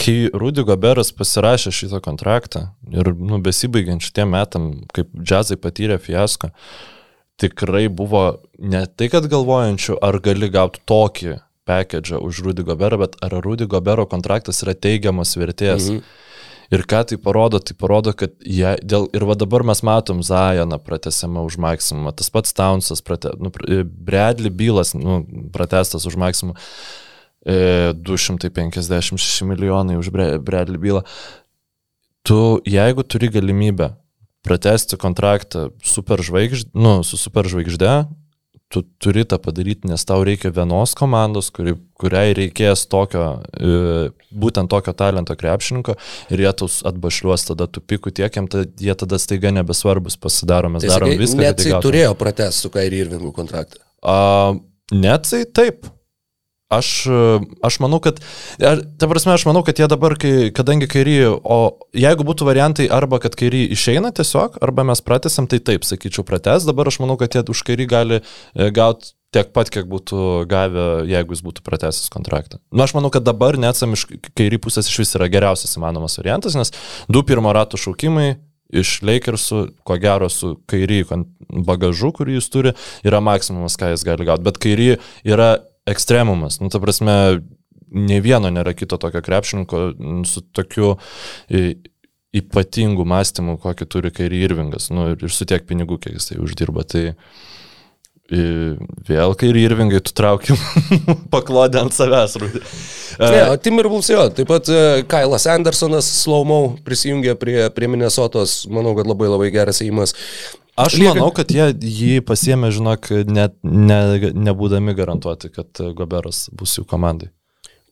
kai Rudy Goberas pasirašė šitą kontraktą ir nu, besibaigiant šitiem metam, kaip džiazai patyrė fiasko, tikrai buvo ne tai, kad galvojančių, ar gali gauti tokį pakedžą už Rudy Goberą, bet ar Rudy Gobero kontraktas yra teigiamas vertės. Mhm. Ir ką tai parodo? Tai parodo, kad jie, dėl, ir va dabar mes matom Zajoną pratesiamą už maksimumą, tas pats Townsas, prate, nu, Bradley Bylas nu, pratestas už maksimumą, e, 256 milijonai už Bradley Bylą. Tu, jeigu turi galimybę pratesti kontraktą superžvaigždė, nu, su superžvaigždė, tu turi tą padaryti, nes tau reikia vienos komandos, kuri, kuriai reikės tokio, e, būtent tokio talento krepšininko ir jie tau atbašliuos tada tų pikų tiek, jie tada staiga nebesvarbus pasidaro, mes tai darom viską. Net jisai turėjo pratęsti su Kairi Irvingu kontraktą. Uh, net tai taip, Aš, aš manau, kad, ta prasme, aš manau, kad jie dabar, kai, kadangi kairį, o jeigu būtų variantai arba kad kairį išeina tiesiog, arba mes pratęsim, tai taip, sakyčiau, pratęs, dabar aš manau, kad jie už kairį gali e, gauti tiek pat, kiek būtų gavę, jeigu jis būtų pratęsis kontraktą. Na, nu, aš manau, kad dabar neatsam iš kairį pusės iš vis yra geriausias įmanomas variantas, nes du pirmo rato šaukimai, iš Lakersų, ko gero su kairį bagažu, kurį jis turi, yra maksimumas, ką jis gali gauti. Bet kairį yra ekstremumas. Nu, ta prasme, ne vieno nėra kito tokio krepšininko su tokiu ypatingu mąstymu, kokį turi Kairi Irvingas. Nu, ir su tiek pinigų, kiek jisai uždirba. Tai vėl Kairi Irvingai tu traukim [LAUGHS] paklodę ant savęs. Ne, o Timberwolves jo, taip pat e, Kailas Andersonas Slaumau prisijungė prie, prie Minnesotos, manau, kad labai labai geras įimas. Aš Lieka... manau, kad jie jį pasiemė, žinok, net ne, nebūdami garantuoti, kad Goberas bus jų komandai.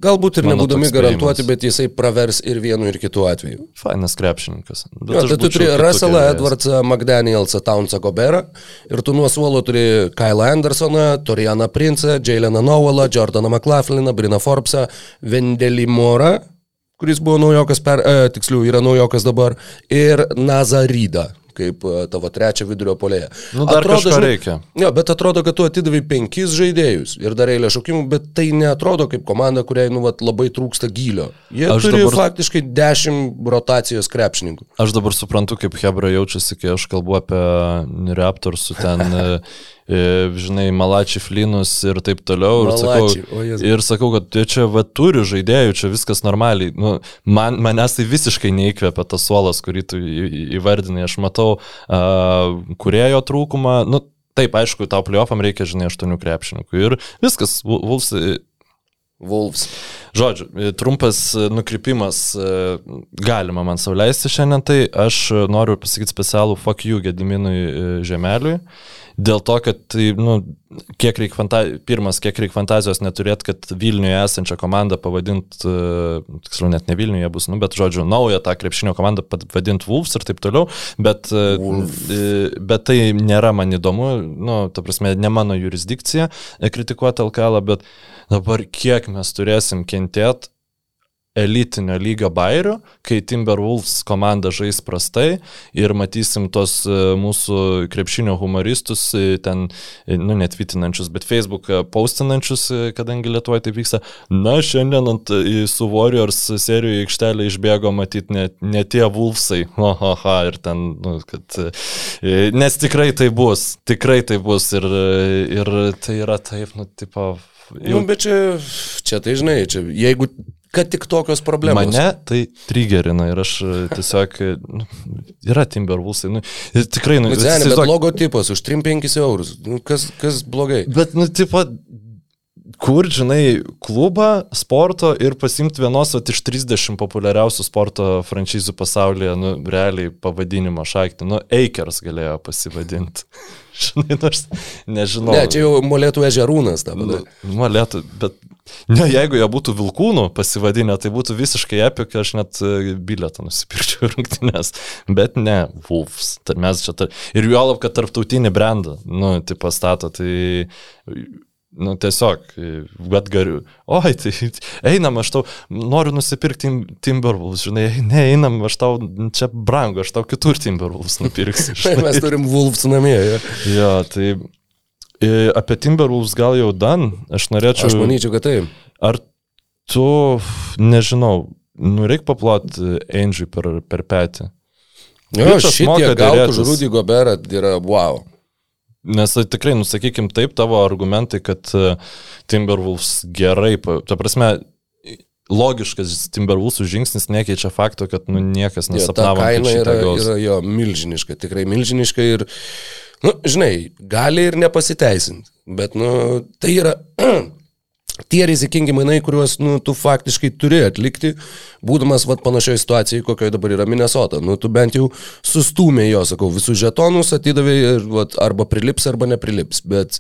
Galbūt ir Mano nebūdami garantuoti, bet jisai pravers ir vienu, ir kitu atveju. Fainas krepšininkas. Jo, tai tu turi Russellą, Edwardsą, McDanielsą, Townsą, Goberą ir tu nuo suolo turi Kylą Andersoną, Torianą Princą, Jaileną Nowellą, Jordaną McLaughlin, Brina Forbesą, Vendelį Morą, kuris buvo naujokas, per, e, tiksliau yra naujokas dabar, ir Nazarydą. Kaip e, tavo trečia vidurio polėje. Nu, dar atrodo, kažko žinai, reikia. Ne, bet atrodo, kad tu atidavai penkis žaidėjus ir dar eilę šaukimų, bet tai netrodo kaip komanda, kuriai nu, vat, labai trūksta gylio. Jie aš turi dabar... faktiškai dešimt rotacijos krepšininkų. Aš dabar suprantu, kaip Hebra jaučiasi, kai aš kalbu apie Raptorsų ten E, [LAUGHS] žinai, Malačiai Flinus ir taip toliau. Ir sakau, ir sakau, kad tai čia va turi žaidėjų, čia viskas normaliai. Nu, man, manęs tai visiškai neįkvėpia tas suolas, kurį tu įvardinai. Aš matau uh, kurėjo trūkumą. Nu, taip, aišku, tau pliofam reikia, žinai, aštuonių krepšininkų. Ir viskas, Wolves. Wolves. Žodžiu, trumpas nukrypimas galima man sauliaisti šiandien, tai aš noriu pasakyti specialų fuck you Gediminui Žemeliui. Dėl to, kad, tai, nu, kiek reikia fantazijos, pirmas, kiek reikia fantazijos neturėti, kad Vilniuje esančią komandą pavadint, uh, tiksliau net ne Vilniuje bus, nu, bet žodžiu, naują tą krepšinio komandą pavadint Wolves ir taip toliau, bet, uh, bet tai nėra man įdomu, nu, ta prasme, ne mano jurisdikcija kritikuoti LKL, bet dabar kiek mes turėsim kentėti elitinio lygio bairių, kai Timberwolves komanda žais prastai ir matysim tos e, mūsų krepšinio humoristus, e, ten, e, nu, netvitinančius, bet Facebooką postinančius, kadangi Lietuvoje taip vyksta. Na, šiandien ant, su Warriors serijų aikštelė išbėgo matyti ne, ne tie Wolvesai. Ohoha, ir ten, nu, kad. Nes tikrai tai bus, tikrai tai bus ir, ir tai yra taip, nu, tipo. Jau... Nu, bet čia, čia tai žinai, čia, jeigu kad tik tokios problemos. Mane tai trigerina ir aš e, tiesiog, e, nu, yra Timberwolvesai, nu, tikrai, nu, bet, tiesiog... bet logotipas už 3-5 eurus, nu, kas, kas blogai. Bet, nu, tipo, kur, žinai, klubą, sporto ir pasimti vienos at, iš 30 populiariausių sporto franšizų pasaulyje, nu, realiai pavadinimą šaikti, nu, Eikers galėjo pasivadinti. [LAUGHS] žinai, nors nežinau. Ne, čia jau molėtų ežerūnas dabar. Nu, molėtų, bet [LAUGHS] Ne, jeigu jie būtų vilkūnų pasivadinę, tai būtų visiškai epika, aš net e, bilietą nusipirkčiau [LAUGHS] rungtynės. Bet ne, Wolfs. Tai mes čia, tar... ir juolab, kad tarptautinį brandą, nu, tai pastato, tai Nu, tiesiog, bet gariu. Oi, tai einam, aš tau noriu nusipirkti Timberwolves, žinai, ne, einam, aš tau čia brangu, aš tau kitur Timberwolves nupirksiu. tai [LAUGHS] mes turim Wolves namie. Ja, ja tai Apie Timberwolves gal jau dan, aš norėčiau. Aš manyčiau, kad taip. Ar tu, nežinau, nu reikia paploti Angel per, per petį? Jo, šitie gautų už Rudy Goberą yra wow. Nes tai tikrai, nusakykim taip, tavo argumentai, kad e, Timberwolves gerai, ta prasme, logiškas Timberwolvesų žingsnis nekeičia fakto, kad nu, niekas nesapnavo. Jo, kaina yra, yra jo milžiniška, tikrai milžiniška ir Nu, žinai, gali ir nepasiteisinti, bet, nu, tai yra [CLEARS THROAT] tie rizikingi mainai, kuriuos nu, tu faktiškai turi atlikti, būdamas vat, panašioje situacijoje, kokioje dabar yra Minnesota. Nu, tu bent jau sustūmė jo, sakau, visus žetonus atidavai ir vat, arba prilips, arba neprilips. Bet,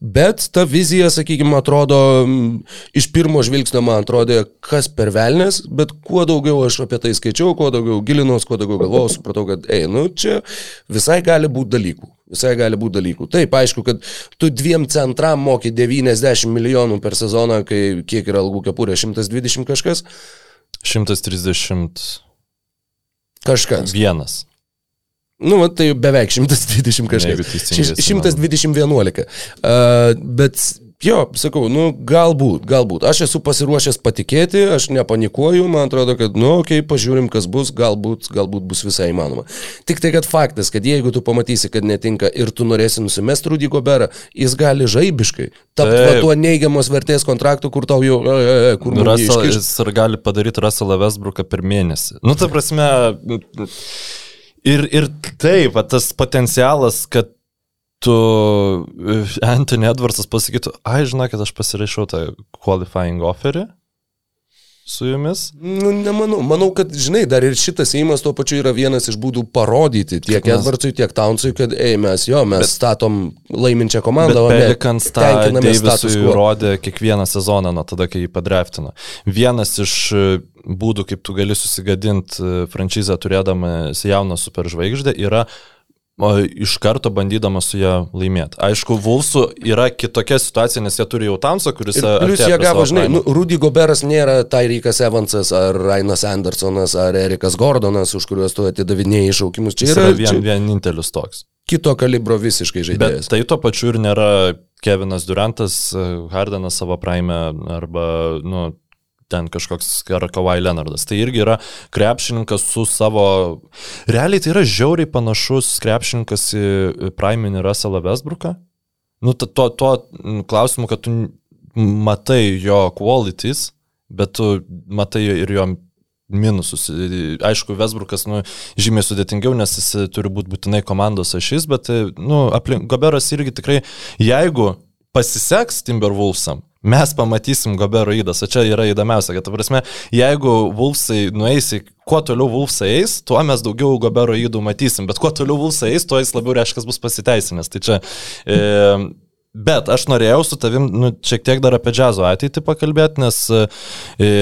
bet ta vizija, sakykime, atrodo, iš pirmo žvilgsnio man atrodė, kas per velnės, bet kuo daugiau aš apie tai skaičiau, kuo daugiau gilinos, kuo daugiau galvojau, supratau, kad, ei, nu, čia visai gali būti dalykų. Visai gali būti dalykų. Taip, aišku, kad tu dviem centram moki 90 milijonų per sezoną, kai kiek yra algų kepurė, 120 kažkas? 130. Kažkas. Vienas. Nu, tai beveik 120 kažkas. 120-11. Uh, bet Jo, sakau, nu, galbūt, galbūt. Aš esu pasiruošęs patikėti, aš nepanikuoju, man atrodo, kad, nu, okei, okay, pažiūrim, kas bus, galbūt, galbūt bus visai įmanoma. Tik tai, kad faktas, kad jeigu tu pamatysi, kad netinka ir tu norėsi nusimesti Rudy Goberą, jis gali žaibiškai tapti tuo neigiamos vertės kontraktu, kur tau jau, e, e, e kur Russell, jis ir gali padaryti Russellą Westbrooką per mėnesį. Nu, ta prasme, ir, ir taip, tas potencialas, kad tu Anthony Edwardsas pasakytų, ai, žinokit, aš pasirašiau tą qualifying offerį su jumis? Nu, nemanau. Manau, kad, žinai, dar ir šitas įimas tuo pačiu yra vienas iš būdų parodyti tiek mes... Edwardsui, tiek Townsui, kad, ei, mes jo, mes bet, statom laiminčią komandą, Pelikans tą Davisui rodė kiekvieną sezoną nuo tada, kai jį padraftino. Vienas iš e, būdų, kaip tu gali susigadinti e, franšizę turėdamas jauną superžvaigždę, yra iš karto bandydama su ją laimėti. Aišku, Vulsų yra kitokia situacija, nes jie turi jau Tamsą, kuris... Ir plus jie gavo, žinai, nu, Rudy Goberas nėra Tyreekas Evansas ar Rainas Andersonas ar Erikas Gordonas, už kuriuos tu atidavinėjai iššaukimus. Čia yra, yra vien, čia... vienintelis toks. Kito kalibro visiškai žaidėjas. Bet tai tuo pačiu ir nėra Kevinas Durantas, Hardanas savo praime arba, nu, ten kažkoks Kawhi Leonardas. Tai irgi yra krepšininkas su savo... Realiai tai yra žiauriai panašus krepšininkas į Priminį Russellą Westbrooką. Nu, to, to klausimu, kad tu matai jo qualities, bet tu matai ir jo minusus. Aišku, Vesbrukas, nu, žymiai sudėtingiau, nes jis turi būti būtinai komandos ašis, bet, nu, aplink, Goberas irgi tikrai, jeigu pasiseks Timberwolvesam, mes pamatysim Gobero įdas. O čia yra įdomiausia, kad, prasme, jeigu Vulfsai nueis į, kuo toliau Vulfsai eis, tuo mes daugiau Gobero įdų matysim, bet kuo toliau Vulfsai eis, tuo jis labiau reiškia bus pasiteisinęs. Tai čia... E, Bet aš norėjau su tavim nu, šiek tiek dar apie džiazo ateitį pakalbėti, nes e,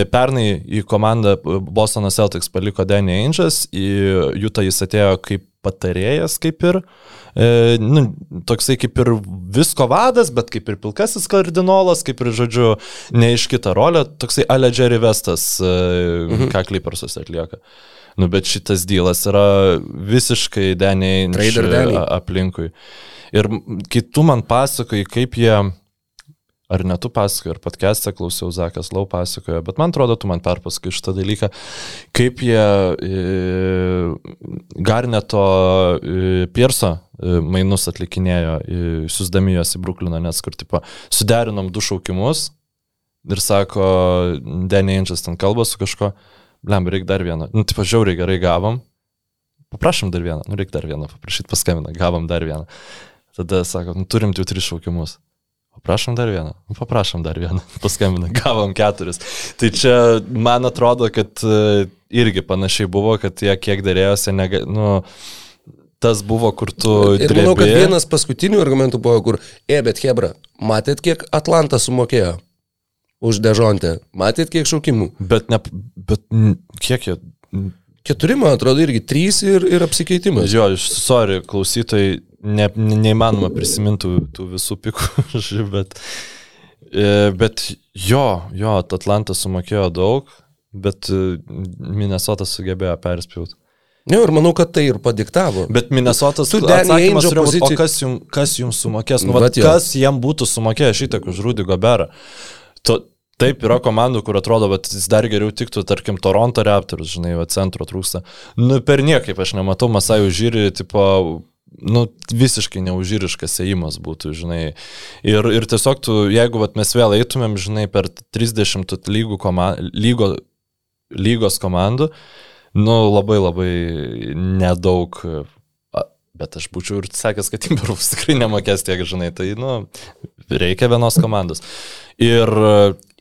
pernai į komandą Bostono Celtics paliko Danny Ainge'as, į Jutą jis atėjo kaip patarėjas, kaip ir, e, nu, toksai kaip ir visko vadas, bet kaip ir pilkasis kardinolas, kaip ir, žodžiu, ne iš kitą rolę, toksai Ale Jerry Vestas, e, mhm. ką Clippersus atlieka. Nu, bet šitas dylas yra visiškai Ainge aplinkui. Ir kai tu man pasakoji, kaip jie, ar ne tu pasakoji, ar podcast'e klausiau, Zakas Lau pasakojo, bet man atrodo, tu man perpasakoji šitą dalyką, kaip jie e, Garneto e, Pierso e, mainus atlikinėjo, siūsdami juos į Brukliną, nes kur, tipo, suderinom du šaukimus ir sako, Danny Ainge'as ten kalba su kažko, blem, reikia dar vieną. Nu, tipo, žiauriai gerai gavom. Paprašom dar vieną, nu reikia dar vieną paprašyti, paskambina, gavom dar vieną. Tada sako, nu, turim jau tris šaukimus. Paprašom dar vieną. Nu, paprašom dar vieną. [LAUGHS] Paskambina, gavom keturis. Tai čia man atrodo, kad e, irgi panašiai buvo, kad jie kiek dėrėjosi, nega, nu, tas buvo, kur tu... Ir manau, kad vienas paskutinių argumentų buvo, kur, e, bet Hebra, matėt, kiek Atlantas sumokėjo už dežontę? Matėt, kiek šaukimų? Bet, ne, bet kiek jie... Keturi, man atrodo, irgi trys ir, ir apsikeitimas. Jo, sorry, klausytojai, ne, neįmanoma prisiminti tų visų pikų, [LAUGHS] bet, e, bet jo, jo, Atlantas sumokėjo daug, bet e, Minnesota sugebėjo perspjauti. Ne, ir manau, kad tai ir padiktavo. Bet Minnesotas tu atsakymas yra, pozicijai... o kas jums, kas jums sumokės? Nu, vat, kas jam būtų sumokėjęs šitiek už Rudy Goberą? Tu, Taip, yra komandų, kur atrodo, kad jis dar geriau tiktų, tarkim, Toronto Raptors, žinai, va, centro trūksta. Nu, per niekaip aš nematau Masajų žyrį, tipo, nu, visiškai neužyriškas ėjimas būtų, žinai. Ir, ir tiesiog tu, jeigu vat, mes vėl eitumėm, žinai, per 30 lygų koma, lygo, lygos komandų, nu, labai labai nedaug, bet aš būčiau ir sakęs, kad Timberwolves tikrai nemokės tiek, žinai, tai, nu, reikia vienos komandos. Ir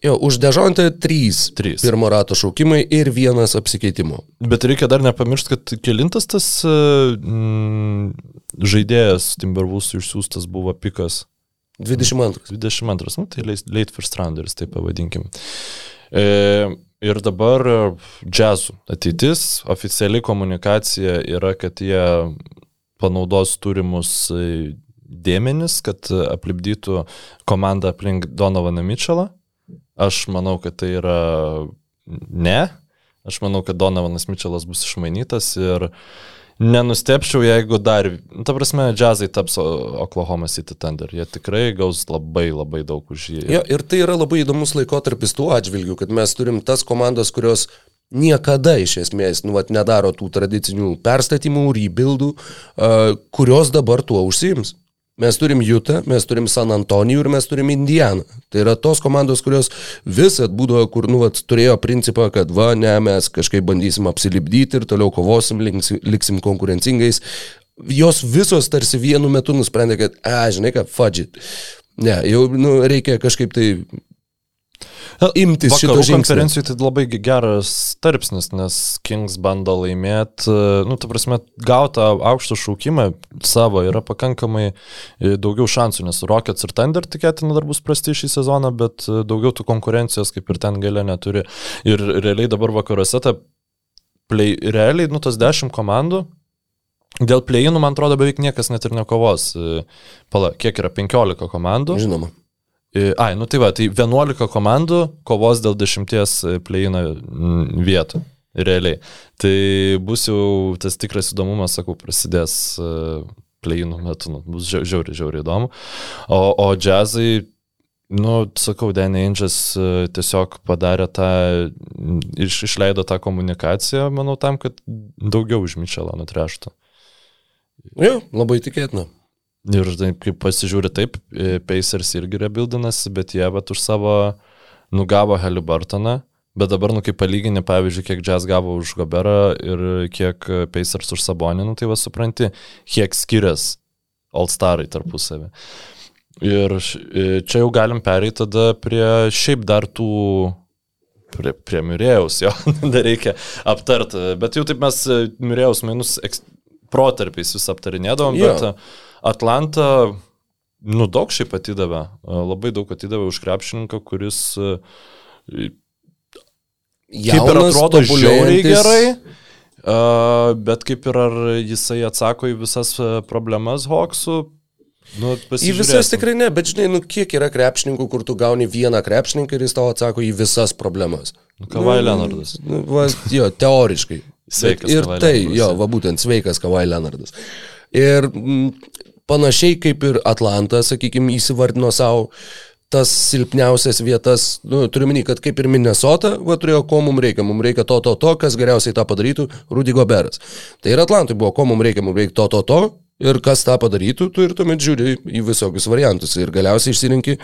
Jo, už Dežontę trys. Trys. Pirmo rato šaukimai ir vienas apsikeitimo. Bet reikia dar nepamiršti, kad kilintas tas mm, žaidėjas Timberwolves išsiųstas buvo pikas. 22. 22, nu, tai late first rounders, taip pavadinkim. E, ir dabar džiazų ateitis, oficiali komunikacija yra, kad jie panaudos turimus dėmenis, kad aplipdytų komandą aplink Donovaną Mitchellą Aš manau, kad tai yra ne. Aš manau, kad Donovanas Mitčelas bus išmainytas ir nenustepčiau, jeigu dar, nu, ta prasme, džiazai taps Oklahoma City Thunder. Jie tikrai gaus labai labai daug už jį. Ja, ir tai yra labai įdomus laikotarpis tuo atžvilgiu, kad mes turim tas komandas, kurios niekada iš esmės nu, vat, nedaro tų tradicinių perstatymų, rebuildų, uh, kurios dabar tuo užsiims. Mes turim Jutą, mes turim San Antonijų ir mes turim Indianą. Tai yra tos komandos, kurios visat būdavo, kur, nu, vat, turėjo principą, kad va, ne, mes kažkaip bandysim apsilibdyti ir toliau kovosim, liksim konkurencingais. Jos visos tarsi vienu metu nusprendė, kad, a, žinai ką, fudžit. Ne, jau nu, reikia kažkaip tai imtis šito žingsnio. konferencijų tai labai geras tarpsnis, nes Kings bando laimėti, nu, ta prasme, gautą aukštą šaukimą savo yra pakankamai e, daugiau šansų, nes Rockets ir Thunder tikėtina dar bus prasti šį sezoną, bet e, daugiau tų konkurencijos kaip ir ten gale neturi. Ir realiai dabar vakaruose ta play, realiai, nu, tas dešimt komandų Dėl plėjinų, man atrodo, beveik niekas net ir nekovos. E, pala, kiek yra 15 komandų? Žinoma. E, ai, nu tai va, tai 11 komandų kovos dėl 10 plėjino vietų. Realiai. Tai bus jau tas tikras įdomumas, sakau, prasidės plėjinų metu. Nu, bus žiauriai, žiauriai įdomu. O, o džiazai, nu, sakau, Danny Inges tiesiog padarė tą, iš, išleido tą komunikaciją, manau, tam, kad daugiau už Mičelą nutreštų. Jo, labai tikėtina. Ir kaip pasižiūri, taip, e, Pacers irgi rebildinasi, bet jie bet už savo nugavo Halibartoną, bet dabar, nu, kaip palyginti, pavyzdžiui, kiek Jazz gavo už Goberą ir kiek Pacers už Sabonį, nu, tai va supranti, kiek skiriasi All Starai tarpusavį. Ir e, čia jau galim pereiti tada prie šiaip dar tų prie, prie Mirėjaus, jo, [LAUGHS] dar reikia aptarti. Bet jau taip mes e, Mirėjaus mainus protarpiais vis aptarinėdavom, yeah. bet Atlanta, nu daug šiaip atidavė, labai daug atidavė už krepšininką, kuris Jaunas, kaip ir atrodo žiauriai gerai, uh, bet kaip ir ar jisai atsako į visas problemas Hoksų, Nu, į visas tikrai ne, bet žinai, nu, kiek yra krepšininkų, kur tu gauni vieną krepšininką ir jis tau atsako į visas problemas. Nu, Kavai nu, Leonardas. Nu, va, jo, teoriškai. Sveikas. Bet ir Kawhi tai, Leonardas. jo, va būtent sveikas Kavai Leonardas. Ir m, mm, panašiai kaip ir Atlanta, sakykime, įsivardino savo tas silpniausias vietas, nu, turiu minį, kad kaip ir Minnesota, va turėjo, ko mums reikia, mums reikia to, to, to, kas geriausiai tą padarytų, Rudy Goberas. Tai ir Atlantui buvo, ko mums reikia, mums reikia to, to, to, ir kas tą padarytų, tu ir tuomet žiūri į visokius variantus. Ir galiausiai išsirinki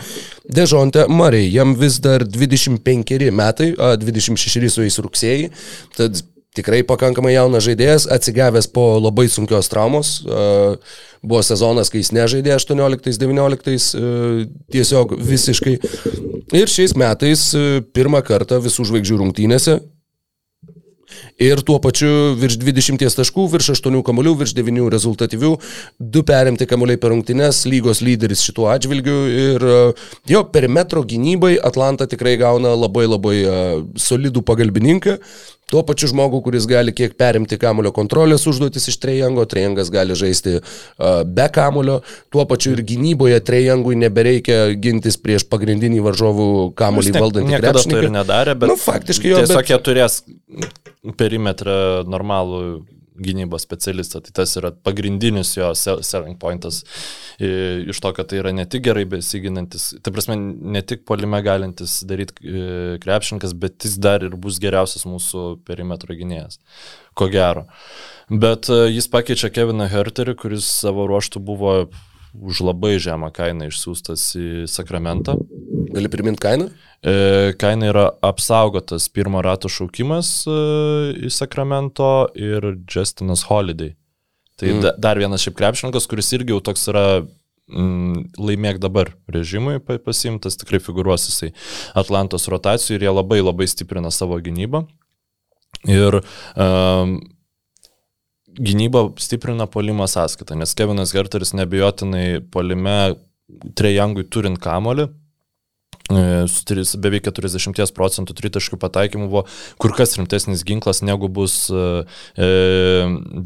Dežontę Marei, jam vis dar 25 metai, a, 26 su jais rugsėjai, tad tikrai pakankamai jaunas žaidėjas, atsigavęs po labai sunkios traumos. Buvo sezonas, kai jis nežaidė 18-19, tiesiog visiškai. Ir šiais metais pirmą kartą visų žvaigždžių rungtynėse Ir tuo pačiu virš 20 taškų, virš 8 kamuolių, virš 9 rezultatyvių, 2 perimti kamuoliai per rungtynes, lygos lyderis šituo atžvilgiu. Ir jo, perimetro gynybai Atlanta tikrai gauna labai labai solidų pagalbininką. Tuo pačiu žmogu, kuris gali kiek perimti kamulio kontrolės užduotis iš trejango, trejangas gali žaisti uh, be kamulio, tuo pačiu ir gynyboje trejangui nebereikia gintis prieš pagrindinį varžovų kamulį valdantį krepšininką. Niekada to ir nedarė, bet nu, faktiškai jo. Tiesiog bet... jie turės perimetrą normalų gynybos specialistą. Tai tas yra pagrindinis jo selling pointas. Iš to, kad tai yra ne tik gerai besiginantis, tai prasme, ne tik polime galintis daryti krepšininkas, bet jis dar ir bus geriausias mūsų perimetro gynėjas. Ko gero. Bet jis pakeičia Keviną Herterį, kuris savo ruoštų buvo už labai žemą kainą išsiųstas į Sakramentą. Gali priminti kainą? E, kaina yra apsaugotas pirmo rato šaukimas e, į Sakramento ir Justinas Holiday. Tai mm. da, dar vienas šiaip krepšininkas, kuris irgi jau toks yra mm, laimėk dabar režimui pasimtas, tikrai figuruos jisai Atlantos rotacijų ir jie labai labai stiprina savo gynybą. Ir um, gynybą stiprina polimo sąskaitą, nes Kevinas Gerteris nebejotinai polime trejangui turint kamolį, e, su beveik 40 procentų tritaškių pataikymų buvo kur kas rimtesnis ginklas negu bus e, e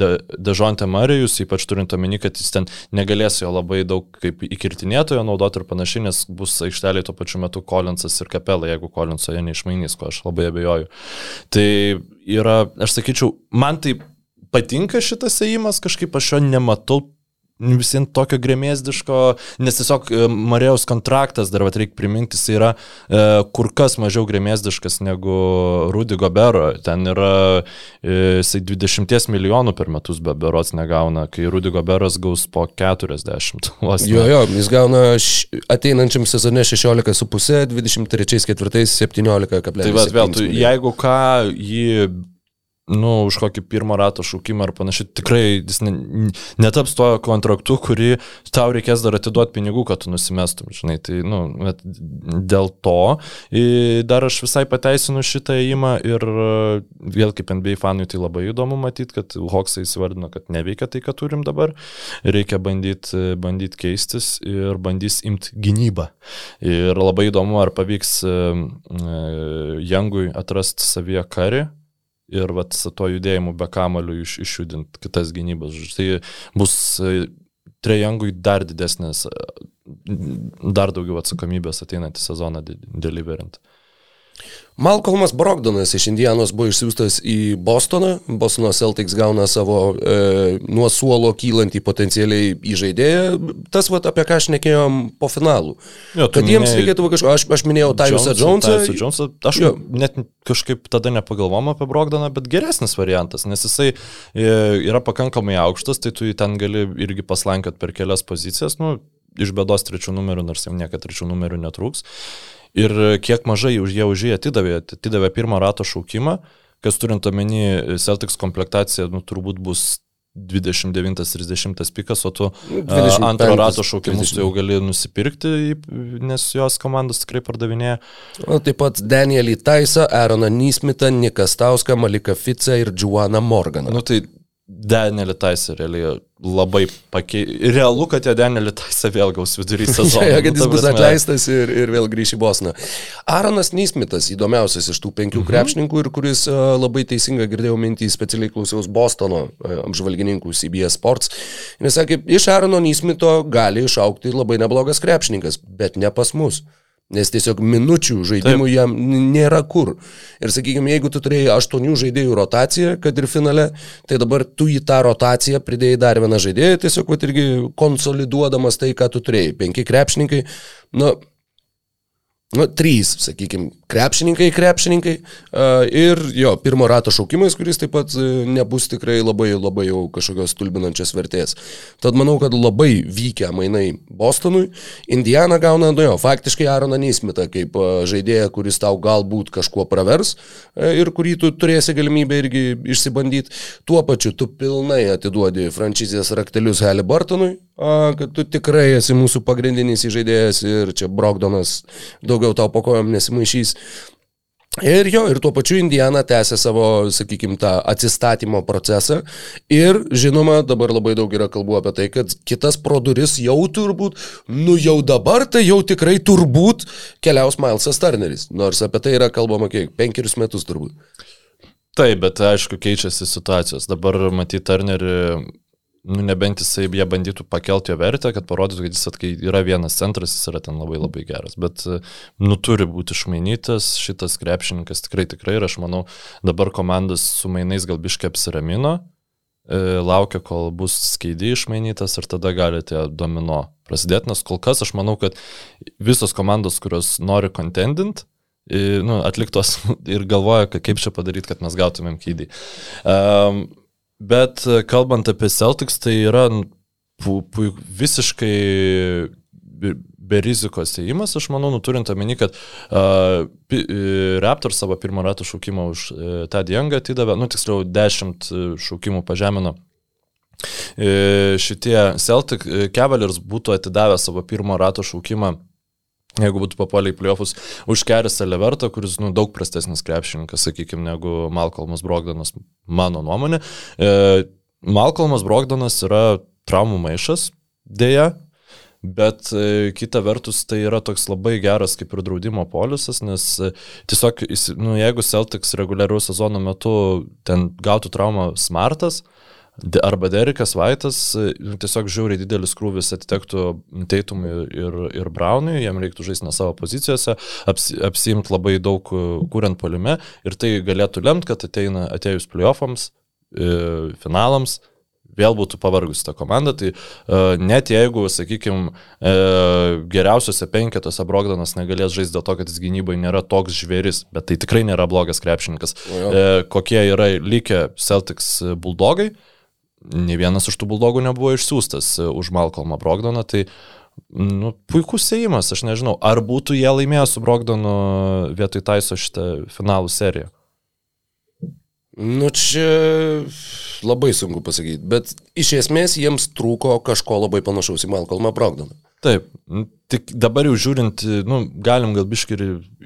de, Dežontė Marijus, ypač turint omeny, kad jis ten negalės jo labai daug kaip įkirtinėtojo naudoti ir panašiai, nes bus aikšteliai tuo pačiu metu Kolinsas ir Kapela, jeigu Kolinso jie neišmainys, ko aš labai abejoju. Tai yra, aš sakyčiau, man tai patinka šitas ėjimas, kažkaip aš jo nematau visiems tokio grėmėsdiško, nes tiesiog e, Marijos kontraktas, dar vat reikia priminti, jis yra e, kur kas mažiau grėmėsdiškas negu Rudy Gobero. Ten yra e, jisai 20 milijonų per metus be berots negauna, kai Rudy Goberas gaus po 40. Vos, jo, jo, jis gauna š, ateinančiam sezone 16,5, 23-4, 17,5. Tai va, vėl, tu, jeigu ką, jį nu, už kokį pirmą ratą šaukimą ar panašiai, tikrai jis ne, netaps tuo kontraktu, kurį tau reikės dar atiduoti pinigų, kad tu nusimestum, žinai, tai, nu, dėl to. Dar aš visai pateisinu šitą įimą ir vėl kaip NBA fanui tai labai įdomu matyti, kad Hoksai įsivardino, kad neveikia tai, ką turim dabar, reikia bandyti bandyt keistis ir bandys imti gynybą. Ir labai įdomu, ar pavyks Jangui atrasti savyje karį ir vat, su to judėjimu be kamalių iš, išjudinti kitas gynybas. Tai bus e, trejangui dar didesnės, dar daugiau atsakomybės ateinantį sezoną deliverint. Malcolmas Brogdonas iš Indianos buvo išsiųstas į Bostoną. Bostono Celtics gauna savo e, nuo suolo kylantį potencialiai įžaidėją. Tas, vat, apie ką aš nekėjom po finalų. Jo, kad jiems reikėtų kažko, aš, aš minėjau Tyrusą Jonesą. Tyrusą Jonesą. Aš jo. net kažkaip tada nepagalvom apie Brogdoną, bet geresnis variantas, nes jisai e, yra pakankamai aukštas, tai tu jį ten gali irgi paslankiot per kelias pozicijas. Nu, iš bėdos trečių numerių, nors jam niekada trečių numerių netrūks ir kiek mažai už jie už jį atidavė, atidavė pirmą rato šaukimą, kas turint omeny Celtics komplektacija, nu, turbūt bus 29-30 pikas, o tu 20, nu, antro rato šaukimus jau gali nusipirkti, nes jos komandos tikrai pardavinėja. O taip pat Danielį Taisą, Aaroną Nysmitą, Niką Stauską, Maliką Ficą ir Juaną Morganą. Nu, tai Danielį Taisą realiai labai pakeitė. Realu, kad jo Danielį Taisą vėl gaus vidury [LAUGHS] sezono. ja, kad jis bus atleistas ir, ir vėl grįš į Bosną. Aronas Nysmitas, įdomiausias iš tų penkių mhm. krepšininkų ir kuris uh, labai teisinga girdėjau mintį, specialiai klausiaus Bostono uh, apžvalgininkų CBS Sports. Jis sakė, iš Arono Nysmito gali išaukti labai neblogas krepšininkas, bet ne pas mus. Nes tiesiog minučių žaidimų Taip. jam nėra kur. Ir sakykime, jeigu tu turėjai aštuonių žaidėjų rotaciją, kad ir finale, tai dabar tu į tą rotaciją pridėjai dar vieną žaidėją, tiesiog vat, irgi konsoliduodamas tai, ką tu turėjai. Penki krepšininkai, nu, nu, trys, sakykime, krepšininkai, krepšininkai ir jo, pirmo rato šaukimas, kuris taip pat uh, nebus tikrai labai, labai jau kažkokios stulbinančios vertės. Tad manau, kad labai vykę mainai Bostonui. Indiana gauna, nu jo, faktiškai Aaroną Neismitą kaip žaidėją, kuris tau galbūt kažkuo pravers uh, ir kurį tu turėsi galimybę irgi išsibandyti. Tuo pačiu tu pilnai atiduodi franšizės raktelius Halibartonui, kad tu tikrai esi mūsų pagrindinis žaidėjas ir čia Brogdonas daugiau tau po kojom nesimaišys. Ir jo, ir tuo pačiu Indiana tęsia savo, sakykime, tą atsistatymo procesą. Ir, žinoma, dabar labai daug yra kalbų apie tai, kad kitas pro duris jau turbūt, nu jau dabar tai jau tikrai turbūt keliaus Milesas Turneris. Nors apie tai yra kalbama kiek, penkerius metus turbūt. Taip, bet aišku, keičiasi situacijos. Dabar matyti Turnerį nu, nebent jisai jie bandytų pakelti jo vertę, kad parodytų, kad jis atkai yra vienas centras, jis yra ten labai labai geras. Bet, nu, turi būti išmainytas šitas krepšininkas tikrai tikrai ir aš manau, dabar komandas su mainais gal biškai apsiramino, e, laukia, kol bus skeidį išmainytas ir tada galite domino prasidėti, nes kol kas aš manau, kad visos komandos, kurios nori contendint, nu, atliktos [LAUGHS] ir galvoja, kaip čia padaryti, kad mes gautumėm kydį. Um, Bet e, kalbant apie Celtics, tai yra pu, pu, visiškai be rizikos įėjimas, aš manau, nuturint omeny, kad uh, Raptor savo pirmą ratą šaukimą už uh, tą diengą atidavė, nu tiksliau, 10 šaukimų pažemino. Uh, šitie Celtic Cavaliers būtų atidavę savo pirmą ratą šaukimą Jeigu būtų papuolę į playoffus už Kerisą Levertą, kuris nu, daug prastesnis krepšininkas, sakykime, negu Malcolmas Brogdanas, mano nuomonė. E, Malcolmas Brogdanas yra traumų maišas, dėja, bet e, kita vertus tai yra toks labai geras kaip ir draudimo polisas, nes e, tiesiog, nu, jeigu Celtics reguliarių sezono metu ten gautų traumą smartas, arba Derikas Vaitas, nu, tiesiog žiauriai didelis krūvis atitektų Teitumui ir, ir Braunui, jam reiktų žaisti ne savo pozicijose, apsi, apsimti labai daug e, kuriant polime ir tai galėtų lemti, kad ateina atėjus playoffams, e, finalams, vėl būtų pavargusi ta komanda, tai uh, net jeigu, sakykime, uh, geriausiose penketose Brogdanas negalės žaisti dėl to, kad jis gynybai nėra toks žvėris, bet tai tikrai nėra blogas krepšininkas. Uh, kokie yra likę Celtics buldogai, uh, ne vienas iš tų buldogų nebuvo išsiųstas e, už Malcolmą Brogdoną, tai nu, puikus sėjimas, aš nežinau, ar būtų jie laimėję su Brogdonu vietoj Taiso šitą finalų seriją. Nu čia labai sunku pasakyti, bet iš esmės jiems trūko kažko labai panašaus į Malcolmą Brogdoną. Taip, tik dabar jau žiūrint, nu, galim gal biškai ir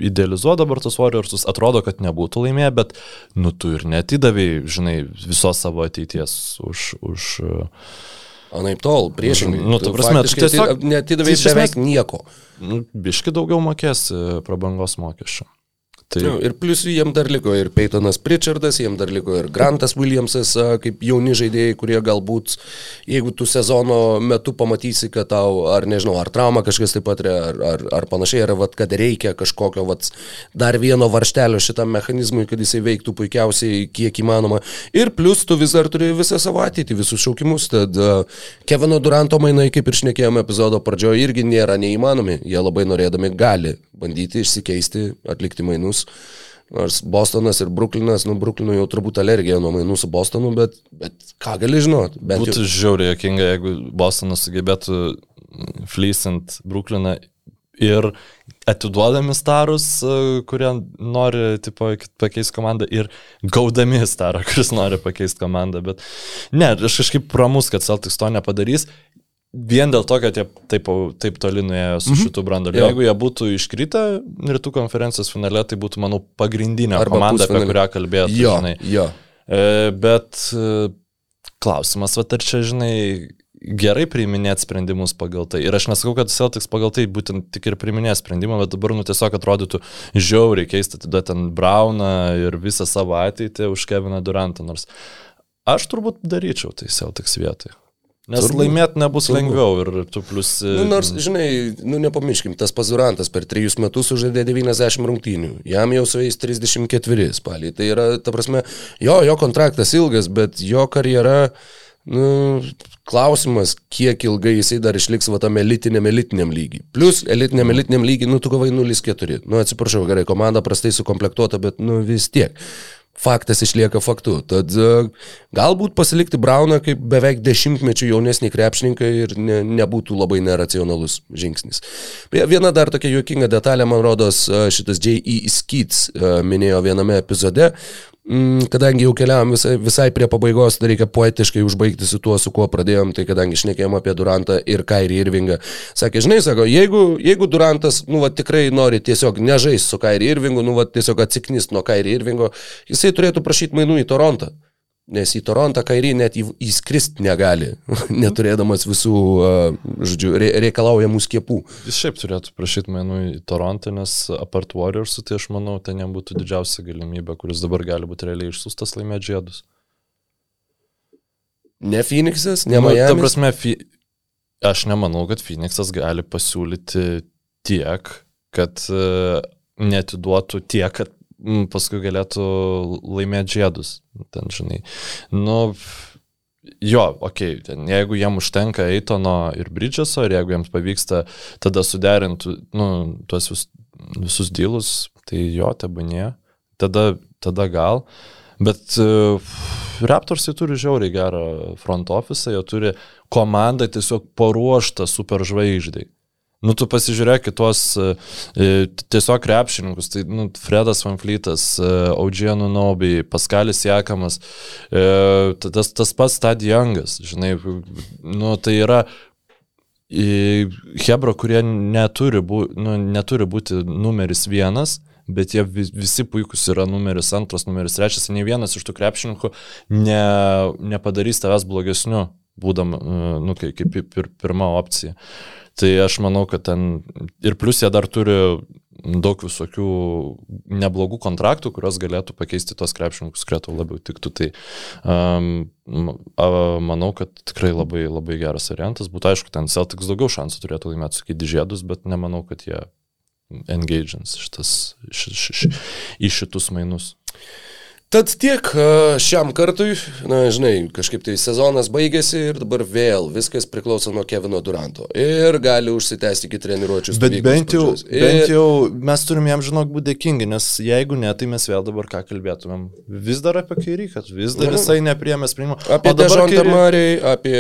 idealizuoti dabar tos Warriorsus, atrodo, kad nebūtų laimėję, bet, nu, tu ir netidavai, žinai, visos savo ateities už... už Anaip tol, priešingai. Nu, tu prasme, tu tiesiog netidavai beveik nieko. Nu, biškai daugiau mokės e, prabangos mokesčių. Tai... Nu, ir plus jiem dar liko ir Peytonas Pritchardas, jiem dar liko ir Grantas Williamsas, kaip jauni žaidėjai, kurie galbūt, jeigu tu sezono metu pamatysi, kad tau, ar nežinau, ar trauma kažkas taip pat, ar, ar, ar panašiai, ar vat, kad reikia kažkokio vat, dar vieno varštelio šitam mechanizmui, kad jisai veiktų puikiausiai, kiek įmanoma. Ir plus tu vis dar turi visą savo ateitį, visus šaukimus. Tad uh, Kevino Duranto mainai, kaip ir šnekėjome epizodo pradžioje, irgi nėra neįmanomi. Jie labai norėdami gali bandyti išsikeisti, atlikti mainus. Nors Bostonas ir Bruklinas, nu, Bruklinui jau turbūt alergija nuo mainų su Bostonu, bet, bet ką gali žinot? Būtų jau... žiauriai jokinga, jeigu Bostonas sugebėtų flysint Brukliną ir atiduodami starus, kurie nori tipo, pakeisti komandą ir gaudami starą, kuris nori pakeisti komandą. Bet ne, aš kažkaip pramus, kad Celtics to nepadarys vien dėl to, kad jie taip, taip toli nuėjo su mm -hmm. šitu brandoliu. Jeigu jie būtų iškritę rytų konferencijos finale, tai būtų, manau, pagrindinė Arba komanda, apie kurią kalbėtų. Jo, žinai. jo. E, bet e, klausimas, va, ar čia, žinai, gerai priiminėti sprendimus pagal tai. Ir aš nesakau, kad Celtics pagal tai būtent tik ir priiminė sprendimą, bet dabar, nu, tiesiog atrodytų žiauriai keisti tada ten Brauną ir visą savo ateitį už Keviną Durantą, nors aš turbūt daryčiau tai Celtics vietoje. Nes Turbūt. laimėti nebus Turbūt. lengviau ir tu plus... Nu, nors, žinai, nu nepamirškim, tas pazurantas per trejus metus sužaidė 90 rungtynių, jam jau su jais 34 spalį. Tai yra, ta prasme, jo, jo kontraktas ilgas, bet jo karjera, nu, klausimas, kiek ilgai jisai dar išliks va tam elitiniam elitiniam lygiai. Plus, elitiniam elitiniam lygiai, nu, tu gavai 0,4. Nu, atsiprašau, gerai, komanda prastai sukomplektuota, bet, nu, vis tiek faktas išlieka faktu. Tad e, galbūt pasilikti Brauną kaip beveik dešimtmečių jaunesnį krepšininką ir ne, nebūtų labai neracionalus žingsnis. Viena dar tokia juokinga detalė, man rodos, e, šitas J.E. Skeets e, minėjo viename epizode, kadangi jau keliavom visai, visai prie pabaigos, tai reikia poetiškai užbaigti su tuo, su kuo pradėjom, tai kadangi šnekėjom apie Durantą ir Kairį Irvingą. Sakė, žinai, sako, jeigu, jeigu Durantas, nu, va, tikrai nori tiesiog nežais su Kairį Irvingu, nu, va, tiesiog atsiknist nuo Kairį Irvingo, jisai turėtų prašyti mainų į Torontą. Nes į Torontą Kairį net įskrist negali, [LAUGHS] neturėdamas visų, žodžiu, reikalaujamų skiepų. Jis šiaip turėtų prašyti mainų į Torontą, nes apart Warriorsų, tai aš manau, ten jam būtų didžiausia galimybė, kuris dabar gali būti realiai išsiųstas laimėti žiedus. Ne Phoenixas, ne nu, Miami. Ta prasme, fi... aš nemanau, kad Phoenixas gali pasiūlyti tiek, kad uh, netiduotų tiek, kad paskui galėtų laimėti žiedus. Ten, žinai. Nu, jo, okei, okay, jeigu jiem užtenka Eitono ir Bridžeso, ir jeigu jiems pavyksta tada suderinti nu, tuos vis, visus dylus, tai jo, tebūnė. Tada, tada gal. Bet uh, Raptorsai turi žiauriai gerą front office, jie turi komandą tiesiog paruoštą superžvaigždai. Nu, tu pasižiūrėk kitos e, e, tiesiog krepšininkus, tai nu, Fredas Van Flytas, e, Audžienų Nobi, Paskalis Jakamas, tas, tas pats Tad Youngas, žinai, nu, tai yra Hebra, kurie neturi, bū, nu, neturi būti numeris vienas, bet jie visi puikus yra numeris antras, numeris trečias, nei vienas iš tų krepšininkų ne, nepadarys tavęs blogesniu, būdam, nu, kaip pir, pirma opcija. Tai aš manau, kad ten ir plus jie dar turi daug visokių neblogų kontraktų, kurios galėtų pakeisti tos krepšininkus, kurie tau labiau tiktų. Tai um, manau, kad tikrai labai, labai geras variantas. Būtų aišku, ten Celtics daugiau šansų turėtų laimėti su kidžiedus, bet nemanau, kad jie engageins šitas, š, š, š, į šitus mainus. Tad tiek šiam kartui, na, žinai, kažkaip tai sezonas baigėsi ir dabar vėl viskas priklauso nuo Kevino Duranto. Ir gali užsitęsti iki treniruočių. Bet bent jau, ir... bent jau mes turim jam, žinok, būti dėkingi, nes jeigu ne, tai mes vėl dabar ką kalbėtumėm. Vis dar apie kairį, kad vis dar mhm. visai nepriemė sprendimo. Apie Dežontą kairį... Marį, apie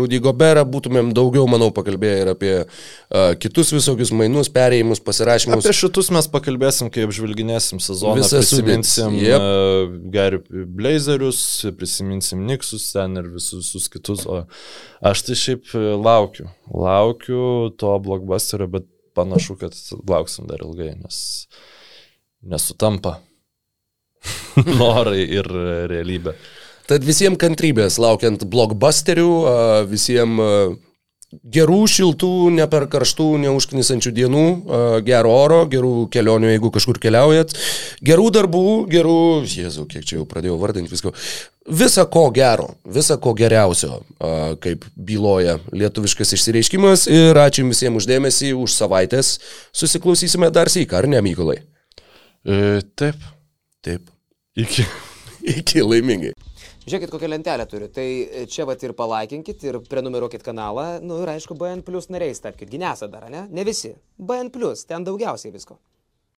Rudy Goberą būtumėm daugiau, manau, pakalbėję ir apie uh, kitus visokius mainus, perėjimus, pasirašymus. Apie šitus mes pakalbėsim, kai apžvelginėsim sezoną. Visą prisiminsim. Yep. Uh, geri Blazerius, prisiminsim Niksus ten ir visus, visus kitus, o aš tai šiaip laukiu, laukiu to blockbusterio, bet panašu, kad lauksim dar ilgai, nes nesutampa [LAUGHS] norai ir realybė. Tad visiems kantrybės laukiant blockbusterių, visiems gerų, šiltų, ne per karštų, neužknisančių dienų, gero oro, gerų kelionių, jeigu kažkur keliaujat, gerų darbų, gerų, jezu, kiek čia jau pradėjau vardinti visko, visa ko gero, visa ko geriausio, kaip byloja lietuviškas išsireiškimas ir ačiū visiems uždėmesį, už savaitės susiklausysime dar sėką, ar ne, Mykolai? E, taip. Taip. Iki. [LAUGHS] Iki laimingai. Žiūrėkit, kokią lentelę turiu. Tai čia vat ir palaikinkit, ir prenumeruokit kanalą. Nu ir aišku, BN Plus nariais tapkite. Ginesa dar, ne? Ne visi. BN Plus, ten daugiausiai visko.